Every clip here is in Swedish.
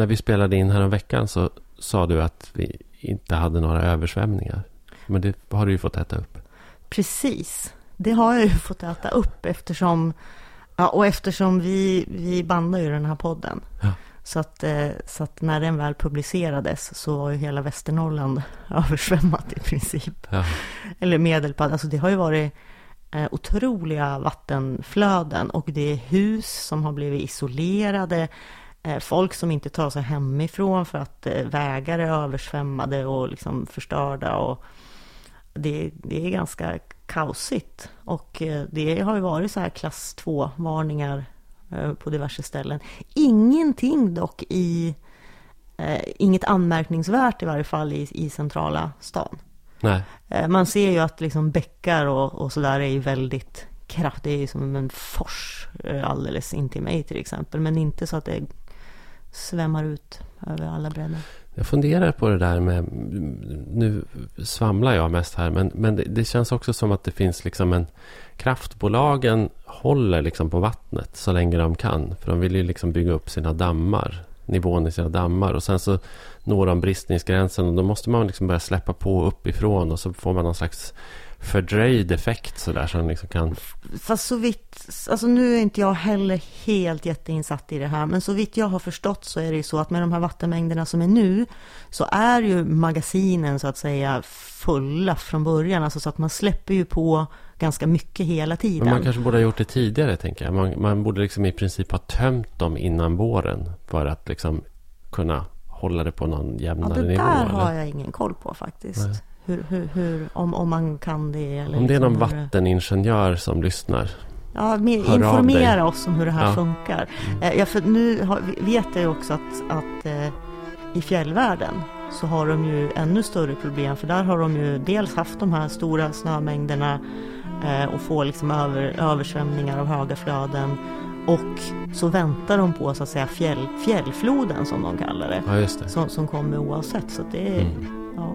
när vi spelade in här veckan så sa du att vi inte hade några översvämningar. Men det har du ju fått äta upp. Precis. Det har jag ju fått äta upp eftersom, ja, och eftersom vi, vi bandar ju den här podden. Ja. Så att, eh, så att när den väl publicerades så var ju hela Västernorrland översvämmat i princip. Ja. Eller Medelpad, alltså det har ju varit eh, otroliga vattenflöden och det är hus som har blivit isolerade. Eh, folk som inte tar sig hemifrån för att eh, vägar är översvämmade och liksom förstörda. Och det, det är ganska kaosigt. Och eh, det har ju varit så här klass 2-varningar eh, på diverse ställen. Ingenting dock i, inget anmärkningsvärt i varje fall i, i centrala stan. Nej. Man ser ju att liksom bäckar och, och sådär är ju väldigt kraftigt. Det är ju som en fors alldeles intill mig till exempel. Men inte så att det svämmar ut över alla bredder. Jag funderar på det där med, nu svamlar jag mest här, men, men det, det känns också som att det finns liksom en, kraftbolagen håller liksom på vattnet så länge de kan. För de vill ju liksom bygga upp sina dammar, nivån i sina dammar. Och sen så når de bristningsgränsen och då måste man liksom börja släppa på uppifrån och så får man någon slags fördröjd effekt sådär som liksom kan... Fast så vitt, alltså nu är inte jag heller helt jätteinsatt i det här, men så vitt jag har förstått så är det ju så att med de här vattenmängderna som är nu, så är ju magasinen så att säga fulla från början, alltså så att man släpper ju på ganska mycket hela tiden. Men man kanske borde ha gjort det tidigare tänker jag. Man, man borde liksom i princip ha tömt dem innan våren för att liksom kunna hålla det på någon ja, jämnare det nivå. där eller? har jag ingen koll på faktiskt. Nej. Hur, hur, hur, om, om man kan det eller Om det är någon liksom hur det- vatteningenjör som lyssnar. Ja, informera oss om hur det här Ja. funkar. Eh, Ja, för nu har, vet jag ju också att, att eh, i fjällvärlden så har de ju ännu större problem. För där har de ju dels haft de här stora snömängderna eh, och får liksom över, översvämningar av höga flöden. Och så väntar de på så att säga fjäll, fjällfloden som de kallar det. Ja, det. Som, som kommer oavsett. Så det är, Mm. ja.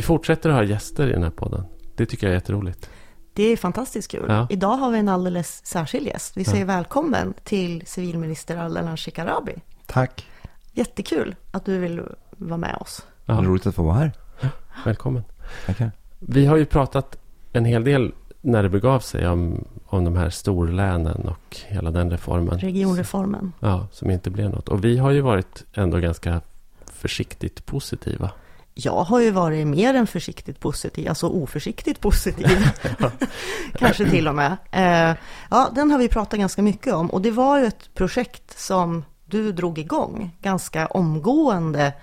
Vi fortsätter att ha gäster i den här podden. Det tycker jag är jätteroligt. Det är fantastiskt kul. Ja. Idag har vi en alldeles särskild gäst. Vi Ja. säger välkommen till civilminister Ardalan Shekarabi. Tack. Jättekul att du vill vara med oss. Ja, Roligt att få vara här. välkommen. Tackar. Vi har ju pratat en hel del när det begav sig om, om de här storlänen och hela den reformen. Regionreformen. Ja, som inte blev något. Och vi har ju varit ändå ganska försiktigt positiva. Jag har ju varit mer än försiktigt positiv, alltså oförsiktigt positiv. Kanske till och med. Eh, ja, den har vi pratat ganska mycket om. Och det var ju ett projekt som du drog igång ganska omgående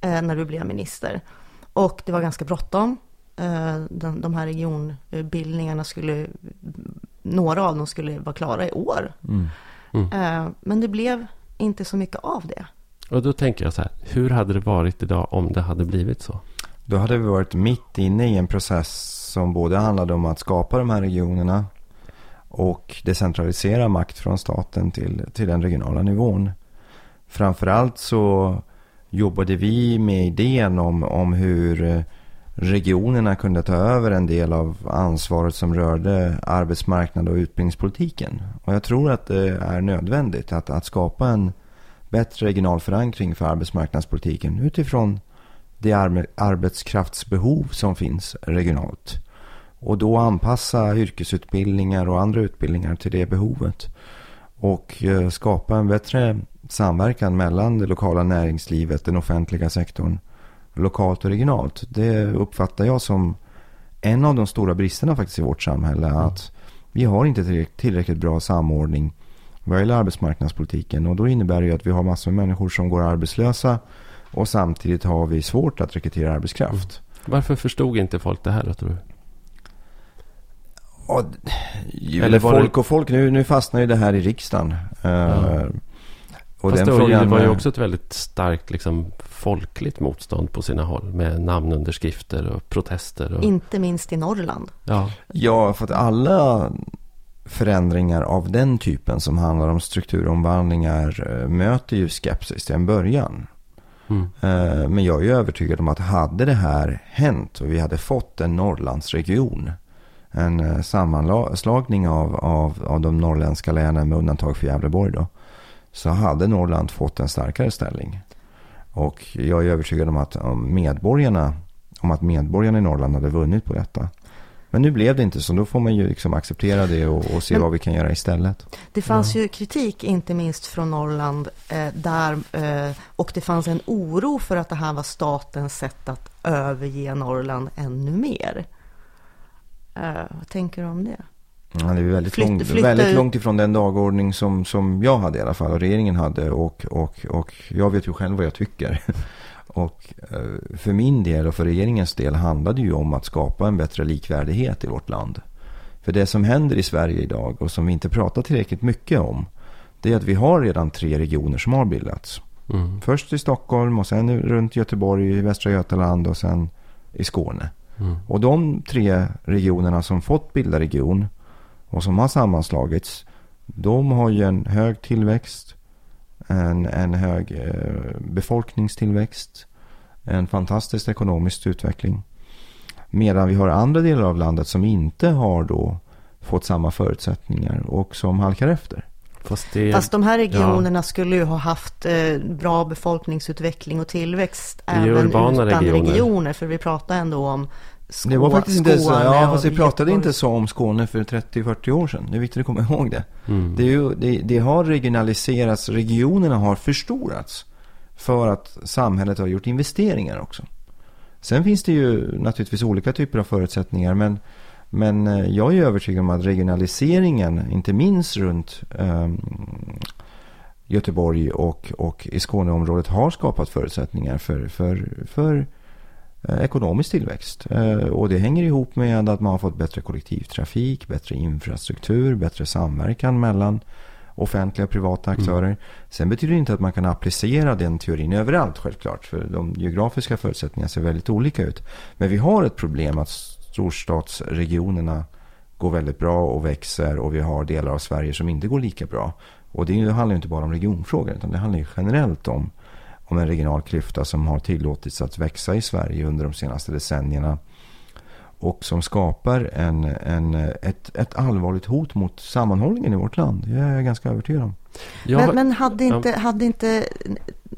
eh, när du blev minister. Och det var ganska bråttom. Eh, de, här regionbildningarna skulle, några av dem skulle vara klara i år. Mm. Eh, men det blev inte så mycket av det. Och då tänker jag så här, hur hade det varit idag om det hade blivit så? Då hade vi varit mitt inne i en process som både handlade om att skapa de här regionerna och decentralisera makt från staten till, till den regionala nivån. Framförallt så jobbade vi med idén om, om hur regionerna kunde ta över en del av ansvaret som rörde arbetsmarknad och utbildningspolitiken. Och jag tror att det är nödvändigt att, att skapa en bättre regional förankring för arbetsmarknadspolitiken utifrån det arbetskraftsbehov som finns regionalt. Och då anpassa yrkesutbildningar och andra utbildningar till det behovet. Och eh, skapa en bättre samverkan mellan det lokala näringslivet, den offentliga sektorn, lokalt och regionalt. Det uppfattar jag som en av de stora bristerna faktiskt i vårt samhälle. Att Vi har inte tillräckligt bra samordning vad gäller arbetsmarknadspolitiken och då innebär det ju att vi har massor med människor som går arbetslösa och samtidigt har vi svårt att rekrytera arbetskraft. Mm. Varför förstod inte folk det här då tror du? Ja, Eller folk och folk, nu, nu fastnar ju det här i riksdagen. Ja. Uh, och Fast den det, frågan, det var ju också ett väldigt starkt liksom, folkligt motstånd på sina håll. Med namnunderskrifter och protester. Och... Inte minst i Norrland. Ja. ja, för att alla förändringar av den typen som handlar om strukturomvandlingar eh, möter ju skepsis till en början. Mm. Eh, men jag är övertygad om att hade det här hänt och vi hade fått en Norrlandsregion en eh, sammanslagning av, av, av de norrländska länen med undantag för Gävleborg då. Så hade Norrland fått en starkare ställning. Och jag är övertygad om att medborgarna, om att medborgarna i Norrland hade vunnit på detta. Men nu blev det inte så. Då får man ju liksom acceptera det och, och se Men, vad vi kan göra istället. Det fanns ja. ju kritik, inte minst från Norrland, eh, där, eh, och det fanns en oro för att det här var statens sätt att överge Norrland ännu mer. Uh, vad tänker du om det? Ja, det är väldigt, Flytt, långt, väldigt långt ifrån den dagordning som, som jag hade i alla fall och regeringen hade. Och, och, och jag vet ju själv vad jag tycker. och uh, för min del och för regeringens del handlade det ju om att skapa en bättre likvärdighet i vårt land. För det som händer i Sverige idag och som vi inte pratar tillräckligt mycket om. Det är att vi har redan tre regioner som har bildats. Mm. Först i Stockholm och sen runt Göteborg, i Västra Götaland och sen i Skåne. Mm. Och de tre regionerna som fått bilda region och som har sammanslagits. De har ju en hög tillväxt. En, en hög eh, befolkningstillväxt. En fantastisk ekonomisk utveckling. Medan vi har andra delar av landet som inte har då fått samma förutsättningar och som halkar efter. Fast, det, Fast de här regionerna ja. skulle ju ha haft eh, bra befolkningsutveckling och tillväxt även utan regioner. regioner. För vi pratar ändå om Skå, det var faktiskt inte så, ja, fast vi pratade inte så om Skåne för 30-40 år sedan. Det är viktigt att komma ihåg det. Mm. Det, ju, det, det, har regionaliserats, regionerna har förstorats. För att samhället har gjort investeringar också. Sen finns det ju naturligtvis olika typer av förutsättningar. Men, men eh, jag är övertygad om att regionaliseringen, inte minst runt um, Göteborg och, och i Skåneområdet har skapat förutsättningar för, för, för ekonomisk tillväxt. Eh, och det hänger ihop med att man har fått bättre kollektivtrafik, bättre infrastruktur, bättre samverkan mellan offentliga och privata mm. aktörer. Mm. Sen betyder det inte att man kan applicera den teorin överallt självklart. För de geografiska förutsättningarna ser väldigt olika ut. Men vi har ett problem att storstadsregionerna går väldigt bra och växer och vi har delar av Sverige som inte går lika bra. Och det handlar inte bara om regionfrågor utan det handlar generellt om om en regional klyfta som har tillåtits att växa i Sverige under de senaste decennierna. Och som skapar en, en, ett, ett allvarligt hot mot sammanhållningen i vårt land. Det är jag ganska övertygad om. Men, men, hade, inte, hade inte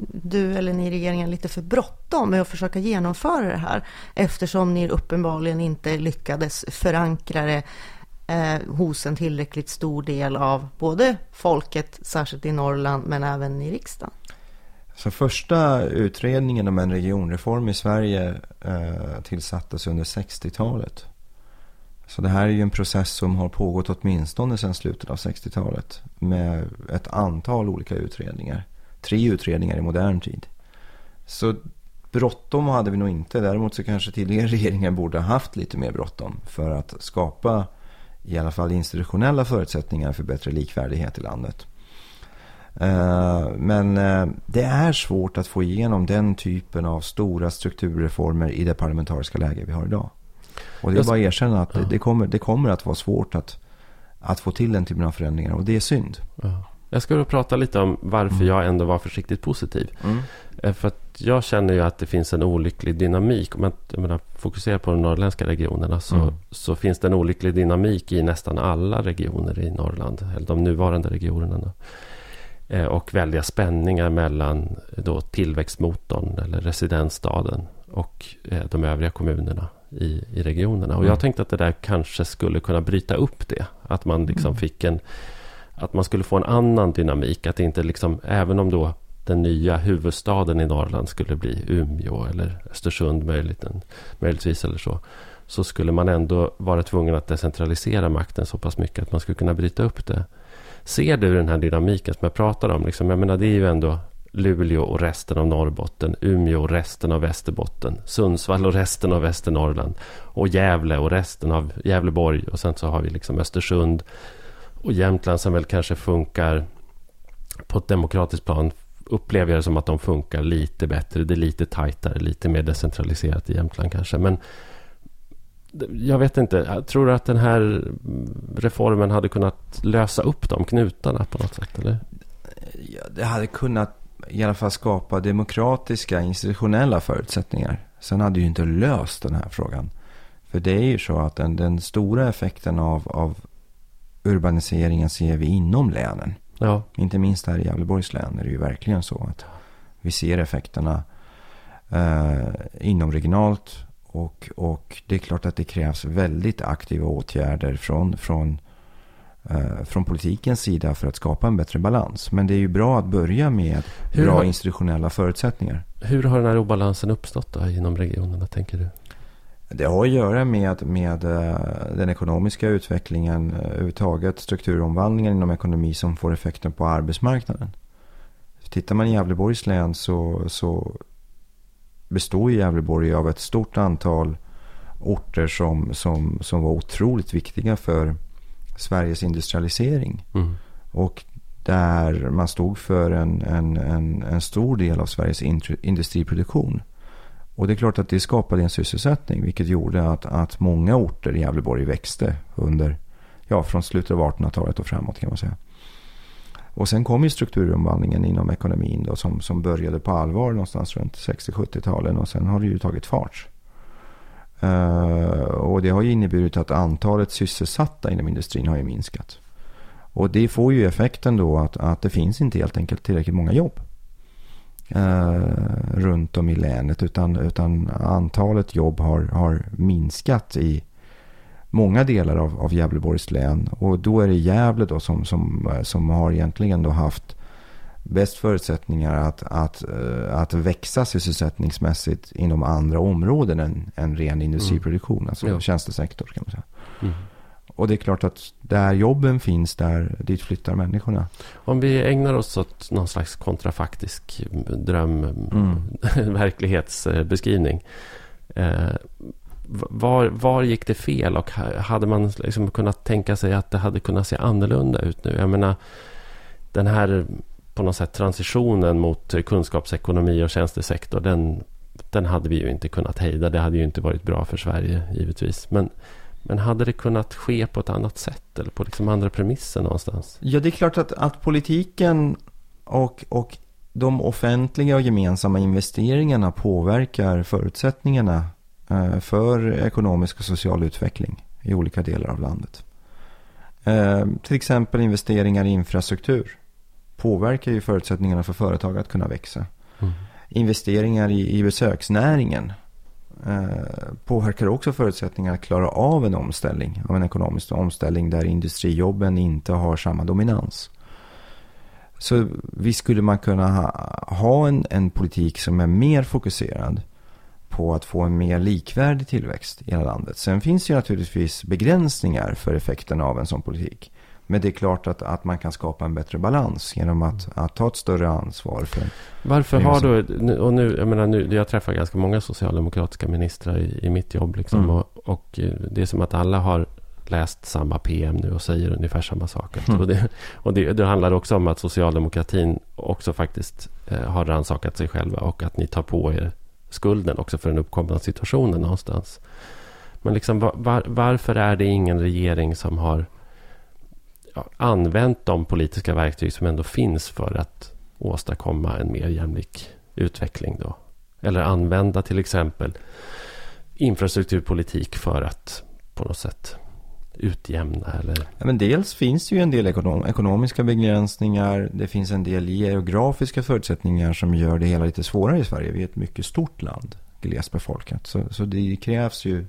du eller ni i regeringen lite för bråttom med att försöka genomföra det här? Eftersom ni uppenbarligen inte lyckades förankra det eh, hos en tillräckligt stor del av både folket, särskilt i Norrland, men även i riksdagen. Så första utredningen om en regionreform i Sverige eh, tillsattes under 60-talet. Så det här är ju en process som har pågått åtminstone sedan slutet av 60-talet. Med ett antal olika utredningar. Tre utredningar i modern tid. Så bråttom hade vi nog inte. Däremot så kanske tidigare regeringar borde ha haft lite mer bråttom. För att skapa i alla fall institutionella förutsättningar för bättre likvärdighet i landet. Eh, men eh, det är svårt att få igenom den typen av stora strukturreformer i det parlamentariska läge vi har idag. Och det är bara att erkänna att det, kommer, det kommer att vara svårt att, att få till den typen av förändringar. Och det är synd. Jag ska då prata lite om varför mm. jag ändå var försiktigt positiv. Mm. Eh, för att jag känner ju att det finns en olycklig dynamik. Om man jag menar, fokuserar på de norrländska regionerna så, mm. så finns det en olycklig dynamik i nästan alla regioner i Norrland. Eller de nuvarande regionerna. Eh, och väldiga spänningar mellan då tillväxtmotorn eller residensstaden och eh, de övriga kommunerna i, i regionerna. Och mm. jag tänkte att det där kanske skulle kunna bryta upp det. Att man liksom mm. fick en... Att man skulle få en annan dynamik. Att inte liksom, även om då den nya huvudstaden i Norrland skulle bli Umeå eller Östersund möjligt, möjligtvis eller så. så skulle man ändå vara tvungen att decentralisera makten så pass mycket att man skulle kunna bryta upp det. Ser du den här dynamiken som jag pratar om? Liksom, jag menar, det är ju ändå Luleå och resten av Norrbotten, Umeå och resten av Västerbotten, Sundsvall och resten av Västernorrland och Gävle och resten av Gävleborg och sen så har vi liksom Östersund och Jämtland som väl kanske funkar på ett demokratiskt plan upplever jag det som att de funkar lite bättre. Det är lite tajtare, lite mer decentraliserat i Jämtland kanske. Men jag vet inte, jag tror du att den här reformen hade kunnat lösa upp de knutarna på något sätt? Eller? Ja, det hade kunnat i alla fall skapa demokratiska institutionella förutsättningar. Sen hade ju inte löst den här frågan. För det är ju så att den, den stora effekten av, av urbaniseringen ser vi inom länen. Ja. Inte minst här i Gävleborgs län är det ju verkligen så att vi ser effekterna eh, inom regionalt. Och, och det är klart att det krävs väldigt aktiva åtgärder från, från, eh, från politikens sida för att skapa en bättre balans. Men det är ju bra att börja med hur bra har, institutionella förutsättningar. Hur har den här obalansen uppstått då, inom regionerna, tänker du? Det har att göra med, med eh, den ekonomiska utvecklingen eh, överhuvudtaget, strukturomvandlingen inom ekonomi som får effekter på arbetsmarknaden. Tittar man i Gävleborgs län så, så består Gävleborg av ett stort antal orter som, som, som var otroligt viktiga för Sveriges industrialisering. Mm. Och där man stod för en, en, en, en stor del av Sveriges industriproduktion. Och det är klart att det skapade en sysselsättning vilket gjorde att, att många orter i Gävleborg växte under, ja från slutet av 1800-talet och framåt kan man säga. Och sen kom ju strukturomvandlingen inom ekonomin då som, som började på allvar någonstans runt 60-70-talen och sen har det ju tagit fart. Uh, och det har ju inneburit att antalet sysselsatta inom industrin har ju minskat. Och det får ju effekten då att, att det finns inte helt enkelt tillräckligt många jobb Uh, runt om i länet. Utan, utan antalet jobb har, har minskat i många delar av, av Gävleborgs län. Och då är det Gävle då som, som, som har egentligen då haft bäst förutsättningar att, att, eh, att växa sysselsättningsmässigt inom andra områden än, än ren industriproduktion. Mm. Alltså ja. tjänstesektor kan man säga. Mm. Och det är klart att där jobben finns, där dit flyttar människorna. Om vi ägnar oss åt någon slags kontrafaktisk dröm, mm. verklighetsbeskrivning. Eh, var, var gick det fel och hade man liksom kunnat tänka sig att det hade kunnat se annorlunda ut nu? Jag menar, den här på något sätt transitionen mot kunskapsekonomi och tjänstesektor, den, den hade vi ju inte kunnat hejda. Det hade ju inte varit bra för Sverige, givetvis. Men men hade det kunnat ske på ett annat sätt eller på liksom andra premisser någonstans? Ja, det är klart att, att politiken och, och de offentliga och gemensamma investeringarna påverkar förutsättningarna för ekonomisk och social utveckling i olika delar av landet. Eh, till exempel investeringar i infrastruktur påverkar ju förutsättningarna för företag att kunna växa. Mm. Investeringar i, i besöksnäringen Eh, påverkar också förutsättningarna att klara av en omställning, av en ekonomisk omställning där industrijobben inte har samma dominans. Så visst skulle man kunna ha, ha en, en politik som är mer fokuserad på att få en mer likvärdig tillväxt i hela landet. Sen finns det ju naturligtvis begränsningar för effekterna av en sån politik. Men det är klart att, att man kan skapa en bättre balans genom att, att ta ett större ansvar. För, Varför har du, och nu, jag menar nu, jag träffar ganska många socialdemokratiska ministrar i, i mitt jobb liksom. Mm. Och, och, eh, det är som att alla har läst samma PM nu och säger ungefär samma saker. Mm. Och, det, och det, det, handlar också om att socialdemokratin också faktiskt eh, har rannsakat sig själva och att ni tar på er skulden också för den uppkomna situationen någonstans. Men liksom, var, varför är det ingen regering som har använt de politiska verktyg som ändå finns för att åstadkomma en mer jämlik utveckling. Då. Eller använda till exempel infrastrukturpolitik för att på något sätt utjämna? Eller? Ja, men dels finns det ju en del ekonom ekonomiska begränsningar. Det finns en del geografiska förutsättningar som gör det hela lite svårare i Sverige. Vi är ett mycket stort land, glesbefolkat. Så, så det krävs ju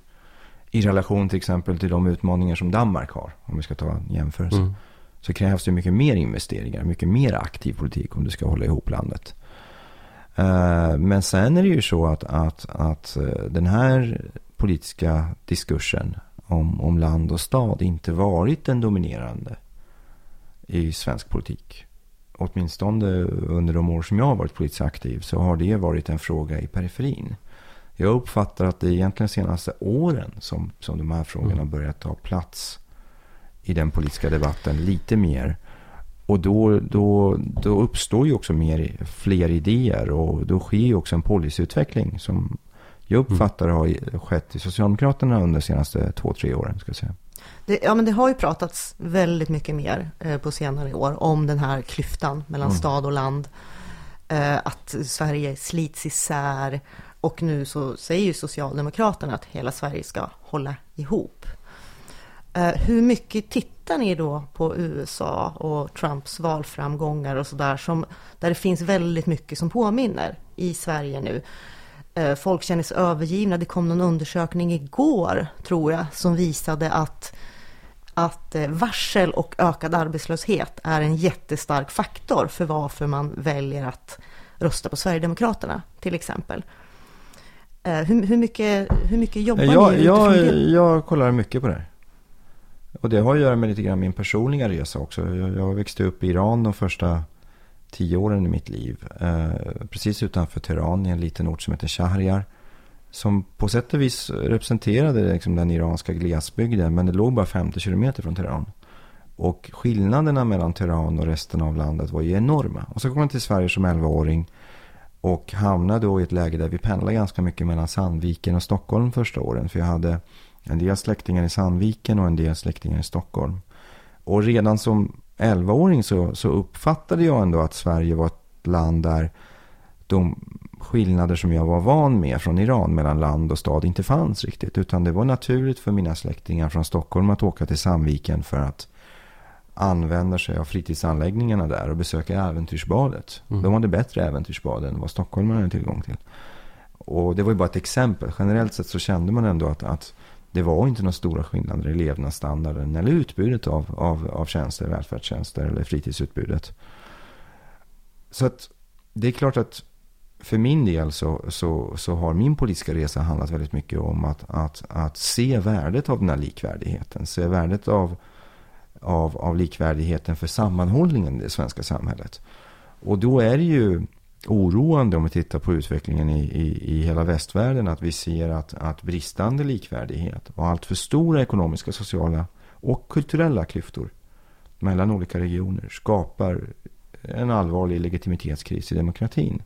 i relation till exempel till de utmaningar som Danmark har, om vi ska ta en jämförelse, mm. så krävs det mycket mer investeringar, mycket mer aktiv politik om du ska hålla ihop landet. Uh, men sen är det ju så att, att, att uh, den här politiska diskursen om, om land och stad inte varit den dominerande i svensk politik. Åtminstone under de år som jag har varit politiskt aktiv så har det varit en fråga i periferin. Jag uppfattar att det är egentligen de senaste åren som, som de här frågorna mm. börjat ta plats i den politiska debatten lite mer. Och då, då, då uppstår ju också mer, fler idéer och då sker ju också en policyutveckling som jag uppfattar har skett i Socialdemokraterna under de senaste två, tre åren. Ska jag säga. Det, ja, men det har ju pratats väldigt mycket mer eh, på senare år om den här klyftan mellan mm. stad och land. Eh, att Sverige slits isär och nu så säger ju Socialdemokraterna att hela Sverige ska hålla ihop. Eh, hur mycket tittar ni då på USA och Trumps valframgångar och sådär som där det finns väldigt mycket som påminner i Sverige nu? Eh, folk känner sig övergivna. Det kom någon undersökning igår, tror jag, som visade att, att eh, varsel och ökad arbetslöshet är en jättestark faktor för varför man väljer att rösta på Sverigedemokraterna, till exempel. Hur, hur, mycket, hur mycket jobbar jag, ni jag, det? Jag kollar mycket på det. Och det har att göra med lite grann min personliga resa också. Jag, jag växte upp i Iran de första tio åren i mitt liv. Eh, precis utanför Teheran i en liten ort som heter Shahriar. Som på sätt och vis representerade liksom den iranska glesbygden. Men det låg bara 50 kilometer från Teheran. Och skillnaderna mellan Teheran och resten av landet var ju enorma. Och så kom jag till Sverige som 11-åring. Och hamnade då i ett läge där vi pendlade ganska mycket mellan Sandviken och Stockholm första åren. För jag hade en del släktingar i Sandviken och en del släktingar i Stockholm. Och redan som 11-åring så, så uppfattade jag ändå att Sverige var ett land där de skillnader som jag var van med från Iran mellan land och stad inte fanns riktigt. Utan det var naturligt för mina släktingar från Stockholm att åka till Sandviken för att använda sig av fritidsanläggningarna där och besöka äventyrsbadet. Mm. De hade bättre äventyrsbad än vad Stockholm hade tillgång till. Och det var ju bara ett exempel. Generellt sett så kände man ändå att, att det var inte några stora skillnader i levnadsstandarden eller utbudet av, av, av tjänster, välfärdstjänster eller fritidsutbudet. Så att det är klart att för min del så, så, så har min politiska resa handlat väldigt mycket om att, att, att se värdet av den här likvärdigheten. Se värdet av, av, av likvärdigheten för sammanhållningen i det svenska samhället. Och då är det ju oroande om vi tittar på utvecklingen i, i, i hela västvärlden. Att vi ser att, att bristande likvärdighet och allt för stora ekonomiska, sociala och kulturella klyftor mellan olika regioner skapar en allvarlig legitimitetskris i demokratin.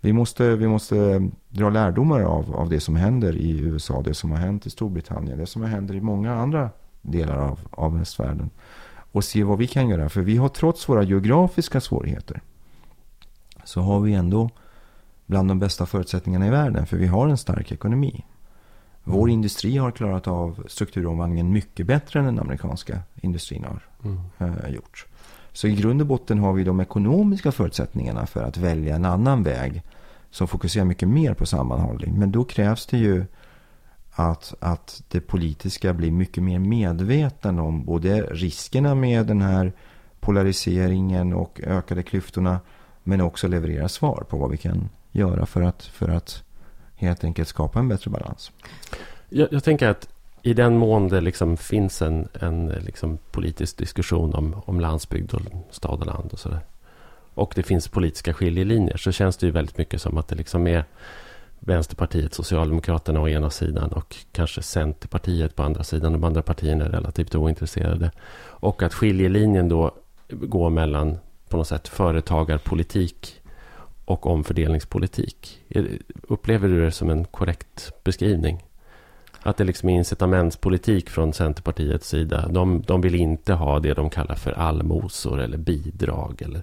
Vi måste, vi måste dra lärdomar av, av det som händer i USA, det som har hänt i Storbritannien, det som händer i många andra delar av, av västvärlden. Och se vad vi kan göra. För vi har trots våra geografiska svårigheter så har vi ändå bland de bästa förutsättningarna i världen. För vi har en stark ekonomi. Vår mm. industri har klarat av strukturomvandlingen mycket bättre än den amerikanska industrin har mm. äh, gjort. Så i grund och botten har vi de ekonomiska förutsättningarna för att välja en annan väg som fokuserar mycket mer på sammanhållning. Men då krävs det ju att, att det politiska blir mycket mer medveten om både riskerna med den här polariseringen och ökade klyftorna men också leverera svar på vad vi kan göra för att, för att helt enkelt skapa en bättre balans. Jag, jag tänker att i den mån det liksom finns en, en liksom politisk diskussion om, om landsbygd och stad och land och sådär. Och det finns politiska skiljelinjer så känns det ju väldigt mycket som att det liksom är Vänsterpartiet, Socialdemokraterna å ena sidan och kanske Centerpartiet på andra sidan. De andra partierna är relativt ointresserade. Och att skiljelinjen då går mellan på något sätt företagarpolitik och omfördelningspolitik. Upplever du det som en korrekt beskrivning? Att det liksom är incitamentspolitik från Centerpartiets sida. De, de vill inte ha det de kallar för allmosor eller bidrag. Eller,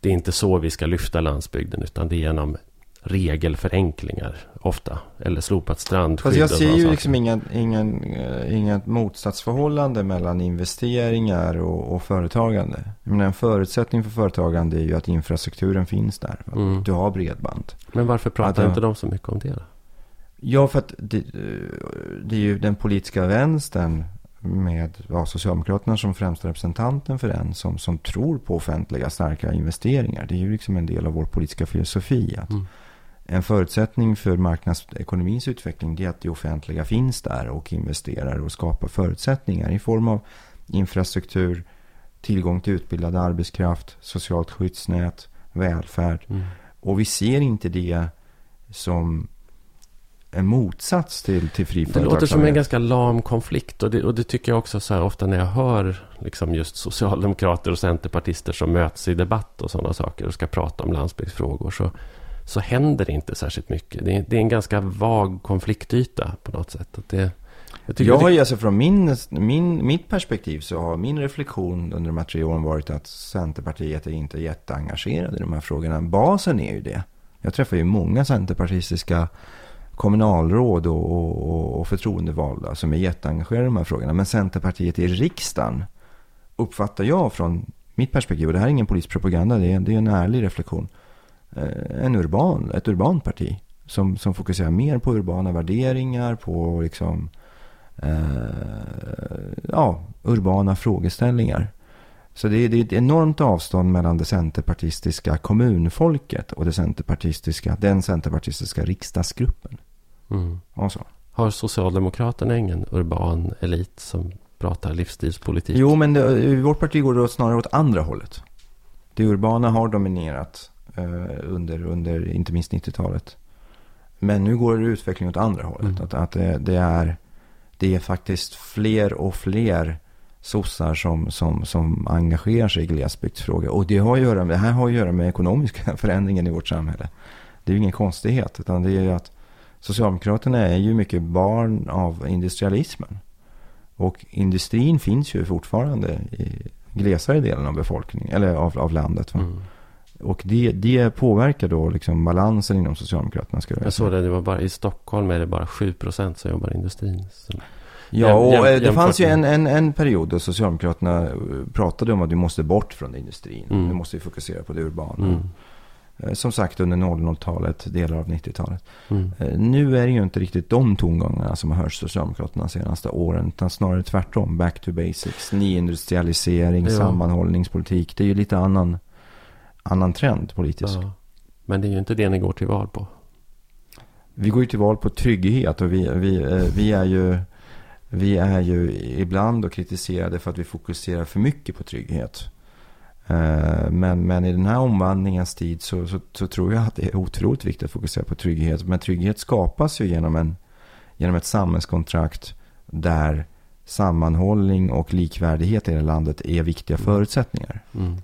det är inte så vi ska lyfta landsbygden utan det är genom regelförenklingar ofta. Eller slopat strandskydd. Fast jag ser ju liksom ingen, ingen, eh, inget motsatsförhållande mellan investeringar och, och företagande. Menar, en förutsättning för företagande är ju att infrastrukturen finns där. Mm. Du har bredband. Men varför pratar att, inte de så mycket om det då? Ja, för att det, det är ju den politiska vänstern med ja, Socialdemokraterna som främsta representanten för den som, som tror på offentliga starka investeringar. Det är ju liksom en del av vår politiska filosofi. Att, mm en förutsättning för marknadsekonomins utveckling är att det offentliga finns där och investerar och skapar förutsättningar i form av infrastruktur, tillgång till utbildad arbetskraft, socialt skyddsnät, välfärd. Mm. Och vi ser inte det som en motsats till, till fri Det låter som en ganska lam konflikt. Och det, och det tycker jag också så här, ofta när jag hör liksom just socialdemokrater och centerpartister som möts i debatt och sådana saker och ska prata om landsbygdsfrågor. Så, så händer det inte särskilt mycket. Det är, det är en ganska vag konfliktyta på något sätt. Att det, jag, jag har ju alltså från min, min, mitt perspektiv så har min reflektion under de här tre åren varit att Centerpartiet är inte jätteengagerade i de här frågorna. Basen är ju det. Jag träffar ju många centerpartistiska kommunalråd och, och, och förtroendevalda som är jätteengagerade i de här frågorna. Men Centerpartiet i riksdagen uppfattar jag från mitt perspektiv, och det här är ingen politisk propaganda, det är, det är en ärlig reflektion, en urban, ett urbant parti som, som fokuserar mer på urbana värderingar, på liksom, eh, ja, urbana frågeställningar. Så det är, det är ett enormt avstånd mellan det centerpartistiska kommunfolket och det centerpartistiska, den centerpartistiska riksdagsgruppen. Mm. Och så. Har Socialdemokraterna ingen urban elit som pratar livsstilspolitik? Jo, men det, i vårt parti går det snarare åt andra hållet. Det urbana har dominerat eh, under, under inte minst 90-talet. Men nu går det utveckling åt andra hållet. Mm. Att, att det, det, är, det är faktiskt fler och fler sossar som, som, som engagerar sig i glesbygdsfrågor. Och det, har att göra med, det här har att göra med ekonomiska förändringen i vårt samhälle. Det är ju ingen konstighet, utan det är ju att Socialdemokraterna är ju mycket barn av industrialismen. Och industrin finns ju fortfarande i glesare delen av befolkningen, eller av, av landet. Mm. Och det, det påverkar då liksom balansen inom Socialdemokraterna. Ska jag såg det, det var bara, i Stockholm är det bara 7% som jobbar i industrin. Så. Ja, och jäm, jäm, det fanns ju en, en, en period då Socialdemokraterna eh, pratade om att vi måste bort från industrin. Mm. Nu måste vi fokusera på det urbana. Mm. Eh, som sagt under 00-talet, delar av 90-talet. Mm. Eh, nu är det ju inte riktigt de tongångarna som har hörts Socialdemokraterna de senaste åren. Utan snarare tvärtom. Back to basics, nyindustrialisering, ja. sammanhållningspolitik. Det är ju lite annan, annan trend politiskt. Ja. Men det är ju inte det ni går till val på. Vi går ju till val på trygghet och vi, vi, vi är ju vi är ju ibland och kritiserade för att vi fokuserar för mycket på trygghet. Eh, men, men i den här omvandlingens tid så, så, så, tror jag att det är otroligt viktigt att fokusera på trygghet. Men trygghet skapas ju genom, en, genom ett samhällskontrakt där sammanhållning och likvärdighet i det landet är viktiga förutsättningar. Mm.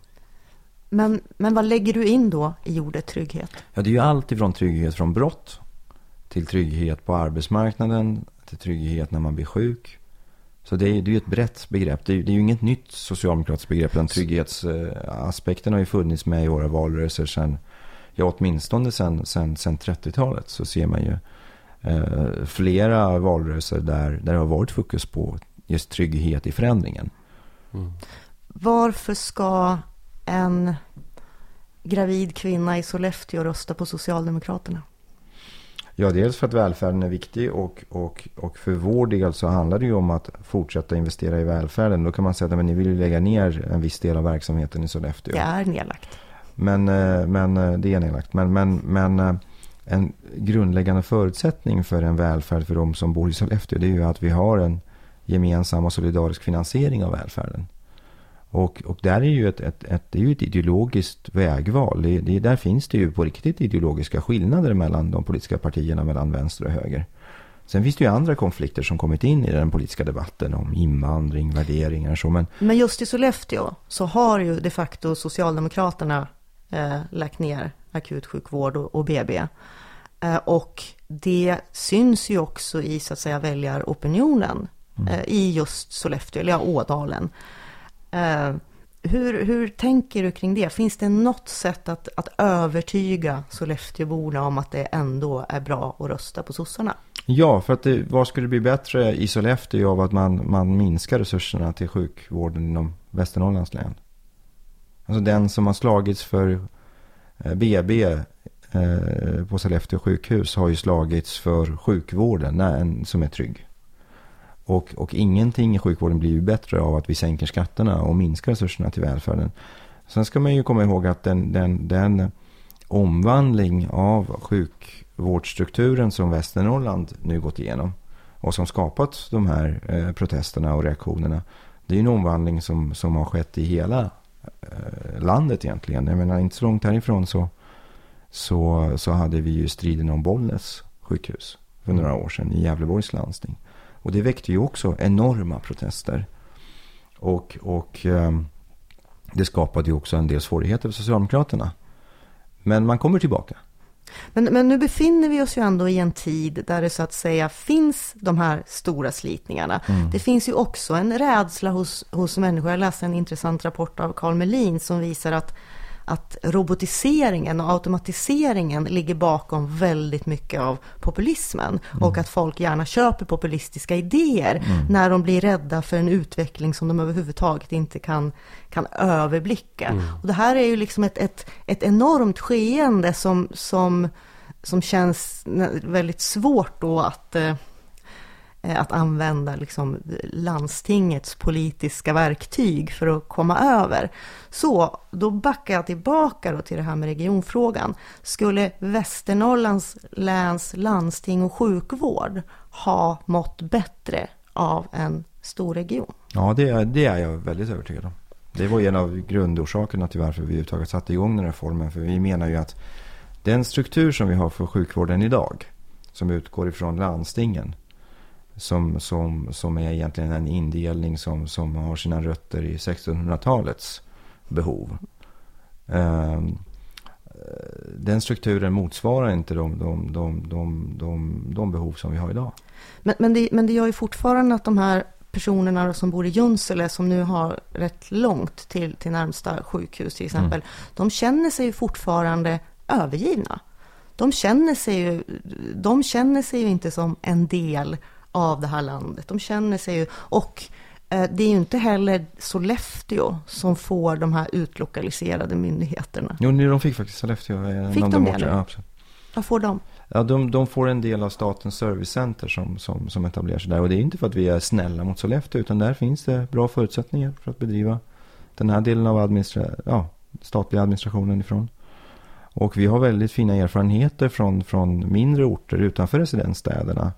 Men, men vad lägger du in då i ordet trygghet? Ja, det är ju allt ifrån trygghet från brott till trygghet på arbetsmarknaden, till trygghet när man blir sjuk. Så det är, ju ett brett begrepp. Det är, det är ju inget nytt socialdemokratiskt begrepp. Den trygghetsaspekten har ju funnits med i våra valrörelser sedan, ja åtminstone sedan, sedan, sedan 30-talet. Så ser man ju eh, flera valrörelser där, där det har varit fokus på just trygghet i förändringen. Mm. Varför ska en gravid kvinna i Sollefteå rösta på Socialdemokraterna? Ja, dels för att välfärden är viktig och, och, och för vår del så handlar det ju om att fortsätta investera i välfärden. Då kan man säga att ni vill lägga ner en viss del av verksamheten i Sollefteå. Det är nedlagt. Men, eh, men eh, det är nedlagt. Men, men, men eh, en grundläggande förutsättning för en välfärd för de som bor i Sollefteå det är ju att vi har en gemensam och solidarisk finansiering av välfärden. Och, och där är ju ett, ett, ett, det är ju ett ideologiskt vägval. Det, det, där finns det ju på riktigt ideologiska skillnader mellan de politiska partierna, mellan vänster och höger. Sen finns det ju andra konflikter som kommit in i den politiska debatten om invandring, värderingar och så. Men, men just i Sollefteå så har ju de facto Socialdemokraterna eh, lagt ner akutsjukvård och, och BB. Eh, och det syns ju också i så att säga väljaropinionen mm. eh, i just Sollefteå, eller ja, Ådalen. Eh, hur, hur tänker du kring det? Finns det något sätt att, att övertyga Sollefteåborna om att det ändå är bra att rösta på sossarna? Ja, för att det, vad skulle bli bättre i Sollefteå av att man, man minskar resurserna till sjukvården inom Västernorrlands län? Alltså den som har slagits för eh, BB eh, på Sollefteå sjukhus har ju slagits för sjukvården som är trygg. Och, och ingenting i sjukvården blir ju bättre av att vi sänker skatterna och minskar resurserna till välfärden. Sen ska man ju komma ihåg att den, den, den omvandling av sjukvårdsstrukturen som Västernorrland nu gått igenom och som skapat de här eh, protesterna och reaktionerna. Det är en omvandling som, som har skett i hela eh, landet egentligen. Jag menar inte så långt härifrån så, så, så hade vi ju striden om Bollnäs sjukhus för några år sedan i Gävleborgs landsting. Och det väckte ju också enorma protester. Och, och eh, det skapade ju också en del svårigheter för Socialdemokraterna. Men man kommer tillbaka. Men, men nu befinner vi oss ju ändå i en tid där det så att säga finns de här stora slitningarna. Mm. Det finns ju också en rädsla hos, hos människor. Jag läste en intressant rapport av Carl Melin som visar att att robotiseringen och automatiseringen ligger bakom väldigt mycket av populismen mm. och att folk gärna köper populistiska idéer mm. när de blir rädda för en utveckling som de överhuvudtaget inte kan, kan överblicka. Mm. Och det här är ju liksom ett, ett, ett enormt skeende som, som, som känns väldigt svårt då att eh, Eh, att använda liksom landstingets politiska verktyg för att komma över. Så då backar jag tillbaka då till det här med regionfrågan. Skulle Västernorrlands läns landsting och sjukvård ha mått bättre av en stor region? Ja, det, det är jag väldigt övertygad om. Det var en av grundorsakerna till varför vi överhuvudtaget satte igång den här reformen. För vi menar ju att den struktur som vi har för sjukvården idag, som utgår ifrån landstingen, som, som, som är egentligen en indelning som, som har sina rötter i 1600-talets behov. Um, den strukturen motsvarar inte de, de, de, de, de, de behov som vi har idag. Men, men, det, men det gör ju fortfarande att de här personerna som bor i Junsele som nu har rätt långt till, till närmsta sjukhus till exempel. Mm. De känner sig ju fortfarande övergivna. De känner sig ju, de känner sig ju inte som en del av det här landet. De känner sig ju, och eh, det är ju inte heller Sollefteå som får de här utlokaliserade myndigheterna. Jo, de fick faktiskt Sollefteå. Eh, fick de, de det? Ja, Vad får de? Ja, de, de, får en del av Statens servicecenter som, som, som etablerar sig där. Och det är inte för att vi är snälla mot Sollefteå, utan där finns det bra förutsättningar för att bedriva den här delen av administra ja, statliga administrationen ifrån. Och vi har väldigt fina erfarenheter från, från mindre orter utanför residensstäderna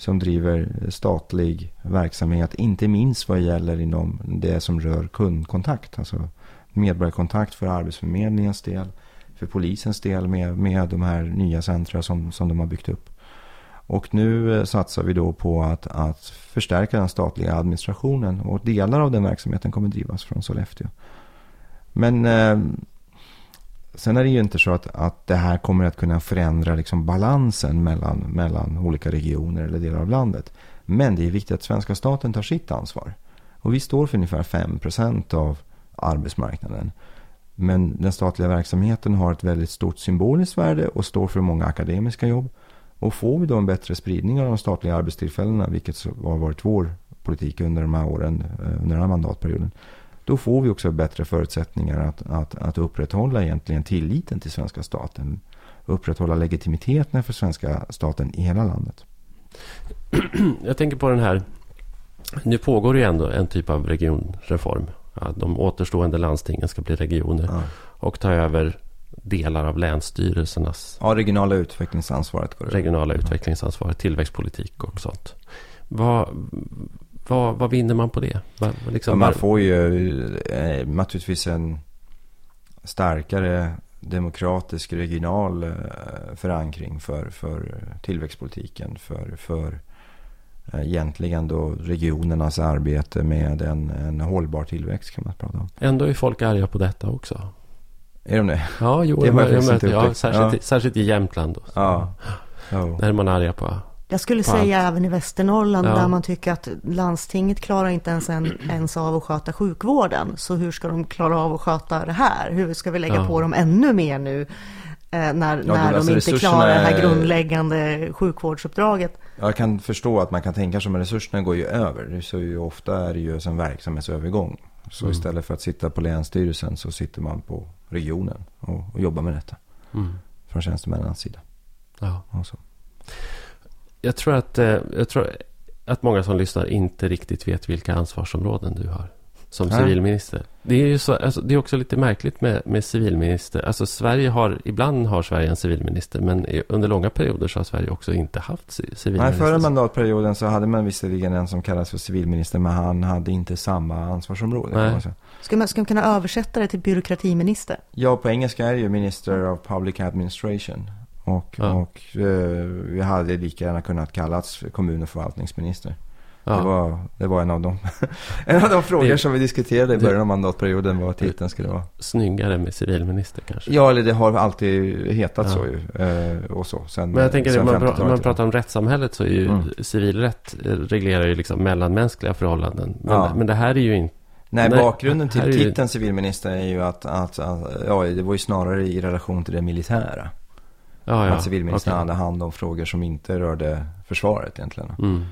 som driver statlig verksamhet, inte minst vad gäller inom det som rör kundkontakt, alltså medborgarkontakt för Arbetsförmedlingens del, för polisens del med, med de här nya centra som, som de har byggt upp. Och nu eh, satsar vi då på att, att förstärka den statliga administrationen och delar av den verksamheten kommer drivas från Sollefteå. Men eh, Sen är det ju inte så att, att det här kommer att kunna förändra liksom balansen mellan, mellan olika regioner eller delar av landet. Men det är viktigt att svenska staten tar sitt ansvar. Och vi står för ungefär 5% av arbetsmarknaden. Men den statliga verksamheten har ett väldigt stort symboliskt värde och står för många akademiska jobb. Och får vi då en bättre spridning av de statliga arbetstillfällena, vilket har varit vår politik under de här åren, eh, under den här mandatperioden, då får vi också bättre förutsättningar att, att, att upprätthålla egentligen tilliten till svenska staten. Upprätthålla legitimiteten för svenska staten i hela landet. Jag tänker på den här, nu pågår ju ändå en typ av regionreform. de återstående landstingen ska bli regioner ja. och ta över delar av länsstyrelsernas... Ja, regionala utvecklingsansvaret. Regionala utvecklingsansvaret, tillväxtpolitik och sånt. Vad, vad, vad vinner man på det? Liksom, man får ju eh, naturligtvis en starkare demokratisk regional eh, förankring för, för tillväxtpolitiken. För, för eh, egentligen då regionernas arbete med en, en hållbar tillväxt kan man prata om. Ändå är folk arga på detta också. Är de det? Ja, jo, det jag, jag, jag, ja, särskilt, ja. särskilt i Jämtland. Då, ja. Där är man arga på jag skulle säga allt. även i Västernorrland ja. där man tycker att landstinget klarar inte ens, en, ens av att sköta sjukvården. Så hur ska de klara av att sköta det här? Hur ska vi lägga ja. på dem ännu mer nu? Eh, när, ja, när alltså de inte klarar det här grundläggande sjukvårdsuppdraget. Jag kan förstå att man kan tänka sig att resurserna går ju över. Så ju ofta är det ju en verksamhetsövergång. Så mm. istället för att sitta på länsstyrelsen så sitter man på regionen och, och jobbar med detta. Mm. Från tjänstemännens sida. Ja. Och så jag tror att, eh, jag tror att många som lyssnar inte riktigt vet vilka ansvarsområden du har. som Ja. civilminister. Det är ju så, alltså, det är också lite märkligt med, med civilminister. Alltså Sverige har, ibland har Sverige en civilminister, men under långa perioder så har Sverige också inte haft ci- Nej, civilminister. förra mandatperioden så hade man visserligen en som kallas för civilminister, men han hade inte samma ansvarsområde. Nej. Ska man, ska man kunna översätta det till byråkratiminister? Ja, på engelska är det ju Minister of Public Administration. Och, Ja. och eh, vi hade lika gärna kunnat kallats kommun och förvaltningsminister. ja. Det, var, det var en av de, en av de frågor Det- som vi diskuterade i början av mandatperioden, vad titeln skulle vara. Snyggare med civilminister kanske. Ja, eller det har alltid hetat Ja. så ju. eh, Och så. Sen, Men jag tänker, sen man, pra- 50-talet. om man pratar om rättssamhället så är ju Mm. civilrätt eh, reglerar ju liksom mellanmänskliga förhållanden. Men, Ja. men det här är ju inte... Nej, Nej, bakgrunden till är ju- titeln civilminister är ju att, att, att, ja, det var ju snarare i relation till det militära. Ja, ja. att civilministern okej. hade hand om frågor som inte rörde försvaret egentligen. Mm.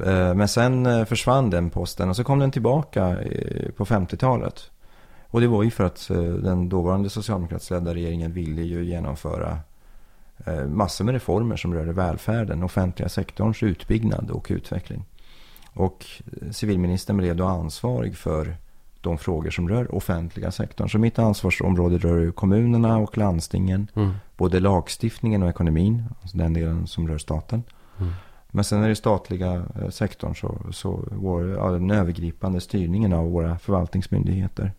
Eh, Men sen eh, försvann den posten och så kom den tillbaka eh, på 50-talet. Och det var ju för att den dåvarande socialdemokratiskt ledda regeringen ville ju genomföra massor med reformer som rörde välfärden, offentliga sektorns utbyggnad och utveckling. Och civilministern blev då ansvarig för de frågor som rör offentliga sektorn. Så mitt ansvarsområde rör ju kommunerna och landstingen, Mm. både lagstiftningen och ekonomin, alltså den delen som rör staten. Mm. Men sen är det statliga eh, sektorn så, så går ja, den övergripande styrningen av våra förvaltningsmyndigheter.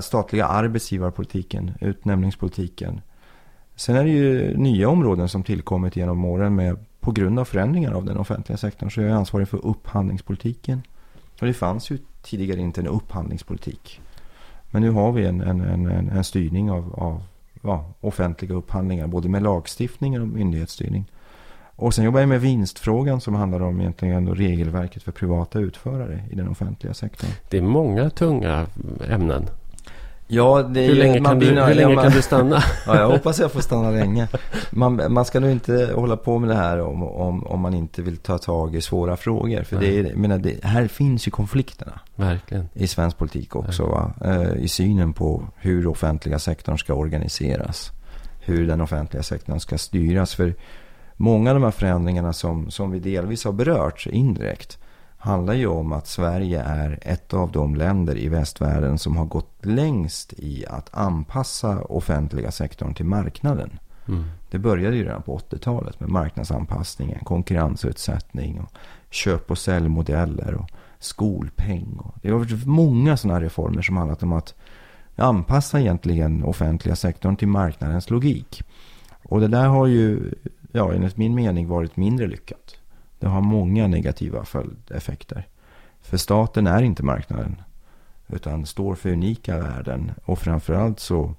Statliga arbetsgivarpolitiken, utnämningspolitiken. Sen är det ju nya områden som tillkommit genom åren med, på grund av förändringar av den offentliga sektorn. Så jag är ansvarig för upphandlingspolitiken. Och det fanns ju tidigare inte en upphandlingspolitik. Men nu har vi en, en, en, en, styrning av, av ja, offentliga upphandlingar. Både med lagstiftning och myndighetsstyrning. Och sen jobbar jag med vinstfrågan som handlar om egentligen då regelverket för privata utförare i den offentliga sektorn. Det är många tunga ämnen. Ja, det är Hur ju- länge, man kan du, hur länge man- kan du stanna? Ja, jag hoppas jag får stanna länge. Man, man ska nog inte hålla på med det här om, om, om man inte vill ta tag i svåra frågor. För det är, menar, det, här finns ju konflikterna Verkligen. i svensk politik också. Eh, I synen på hur offentliga sektorn ska organiseras. Hur den offentliga sektorn ska styras. För många av de här förändringarna som, som vi delvis har berört indirekt handlar ju om att Sverige är ett av de länder i västvärlden som har gått längst i att anpassa offentliga sektorn till marknaden. Mm. Det började ju redan på 80-talet med marknadsanpassningen, konkurrensutsättning och köp och säljmodeller och skolpeng. Och det har varit många sådana reformer som handlat om att anpassa egentligen offentliga sektorn till marknadens logik. Och det där har ju, ja, enligt min mening varit mindre lyckat. Det har många negativa följdeffekter. För staten är inte marknaden. Utan står för unika värden. Och framförallt så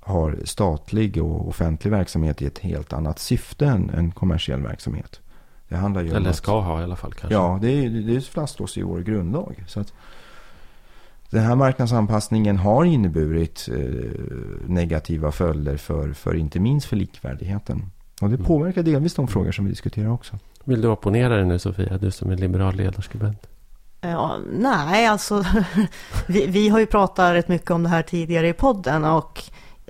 har statlig och offentlig verksamhet i ett helt annat syfte än en kommersiell verksamhet. Det handlar ju Eller att- ska ha i alla fall kanske. Ja, det, är, det fastslås i vår grundlag. Så att den här marknadsanpassningen har inneburit eh, negativa följder för, för inte minst för likvärdigheten. Och det Mm. påverkar delvis de frågor som vi diskuterar också. Vill du opponera dig nu Sofia? Du som är liberal ledarskribent. Ja, nej, alltså vi, vi har ju pratat rätt mycket om det här tidigare i podden och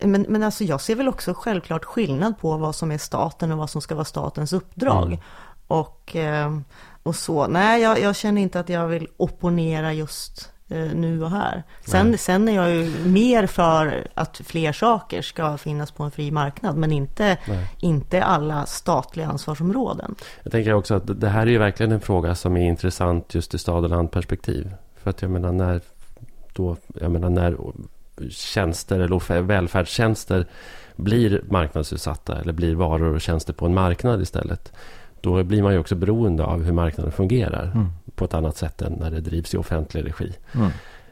men, men alltså jag ser väl också självklart skillnad på vad som är staten och vad som ska vara statens uppdrag. Mm. Och, eh, och så, nej jag, jag känner inte att jag vill opponera just nu och här. Sen, Nej. sen är jag ju mer för att fler saker ska finnas på en fri marknad, men inte, Nej. inte alla statliga ansvarsområden. Jag tänker också att det här är ju verkligen en fråga som är intressant just i stad och landperspektiv. För att jag menar när, då, jag menar när tjänster eller välfärdstjänster blir marknadsutsatta eller blir varor och tjänster på en marknad istället. Då blir man ju också beroende av hur marknaden fungerar Mm. På ett annat sätt än när det drivs i offentlig regi. Mm.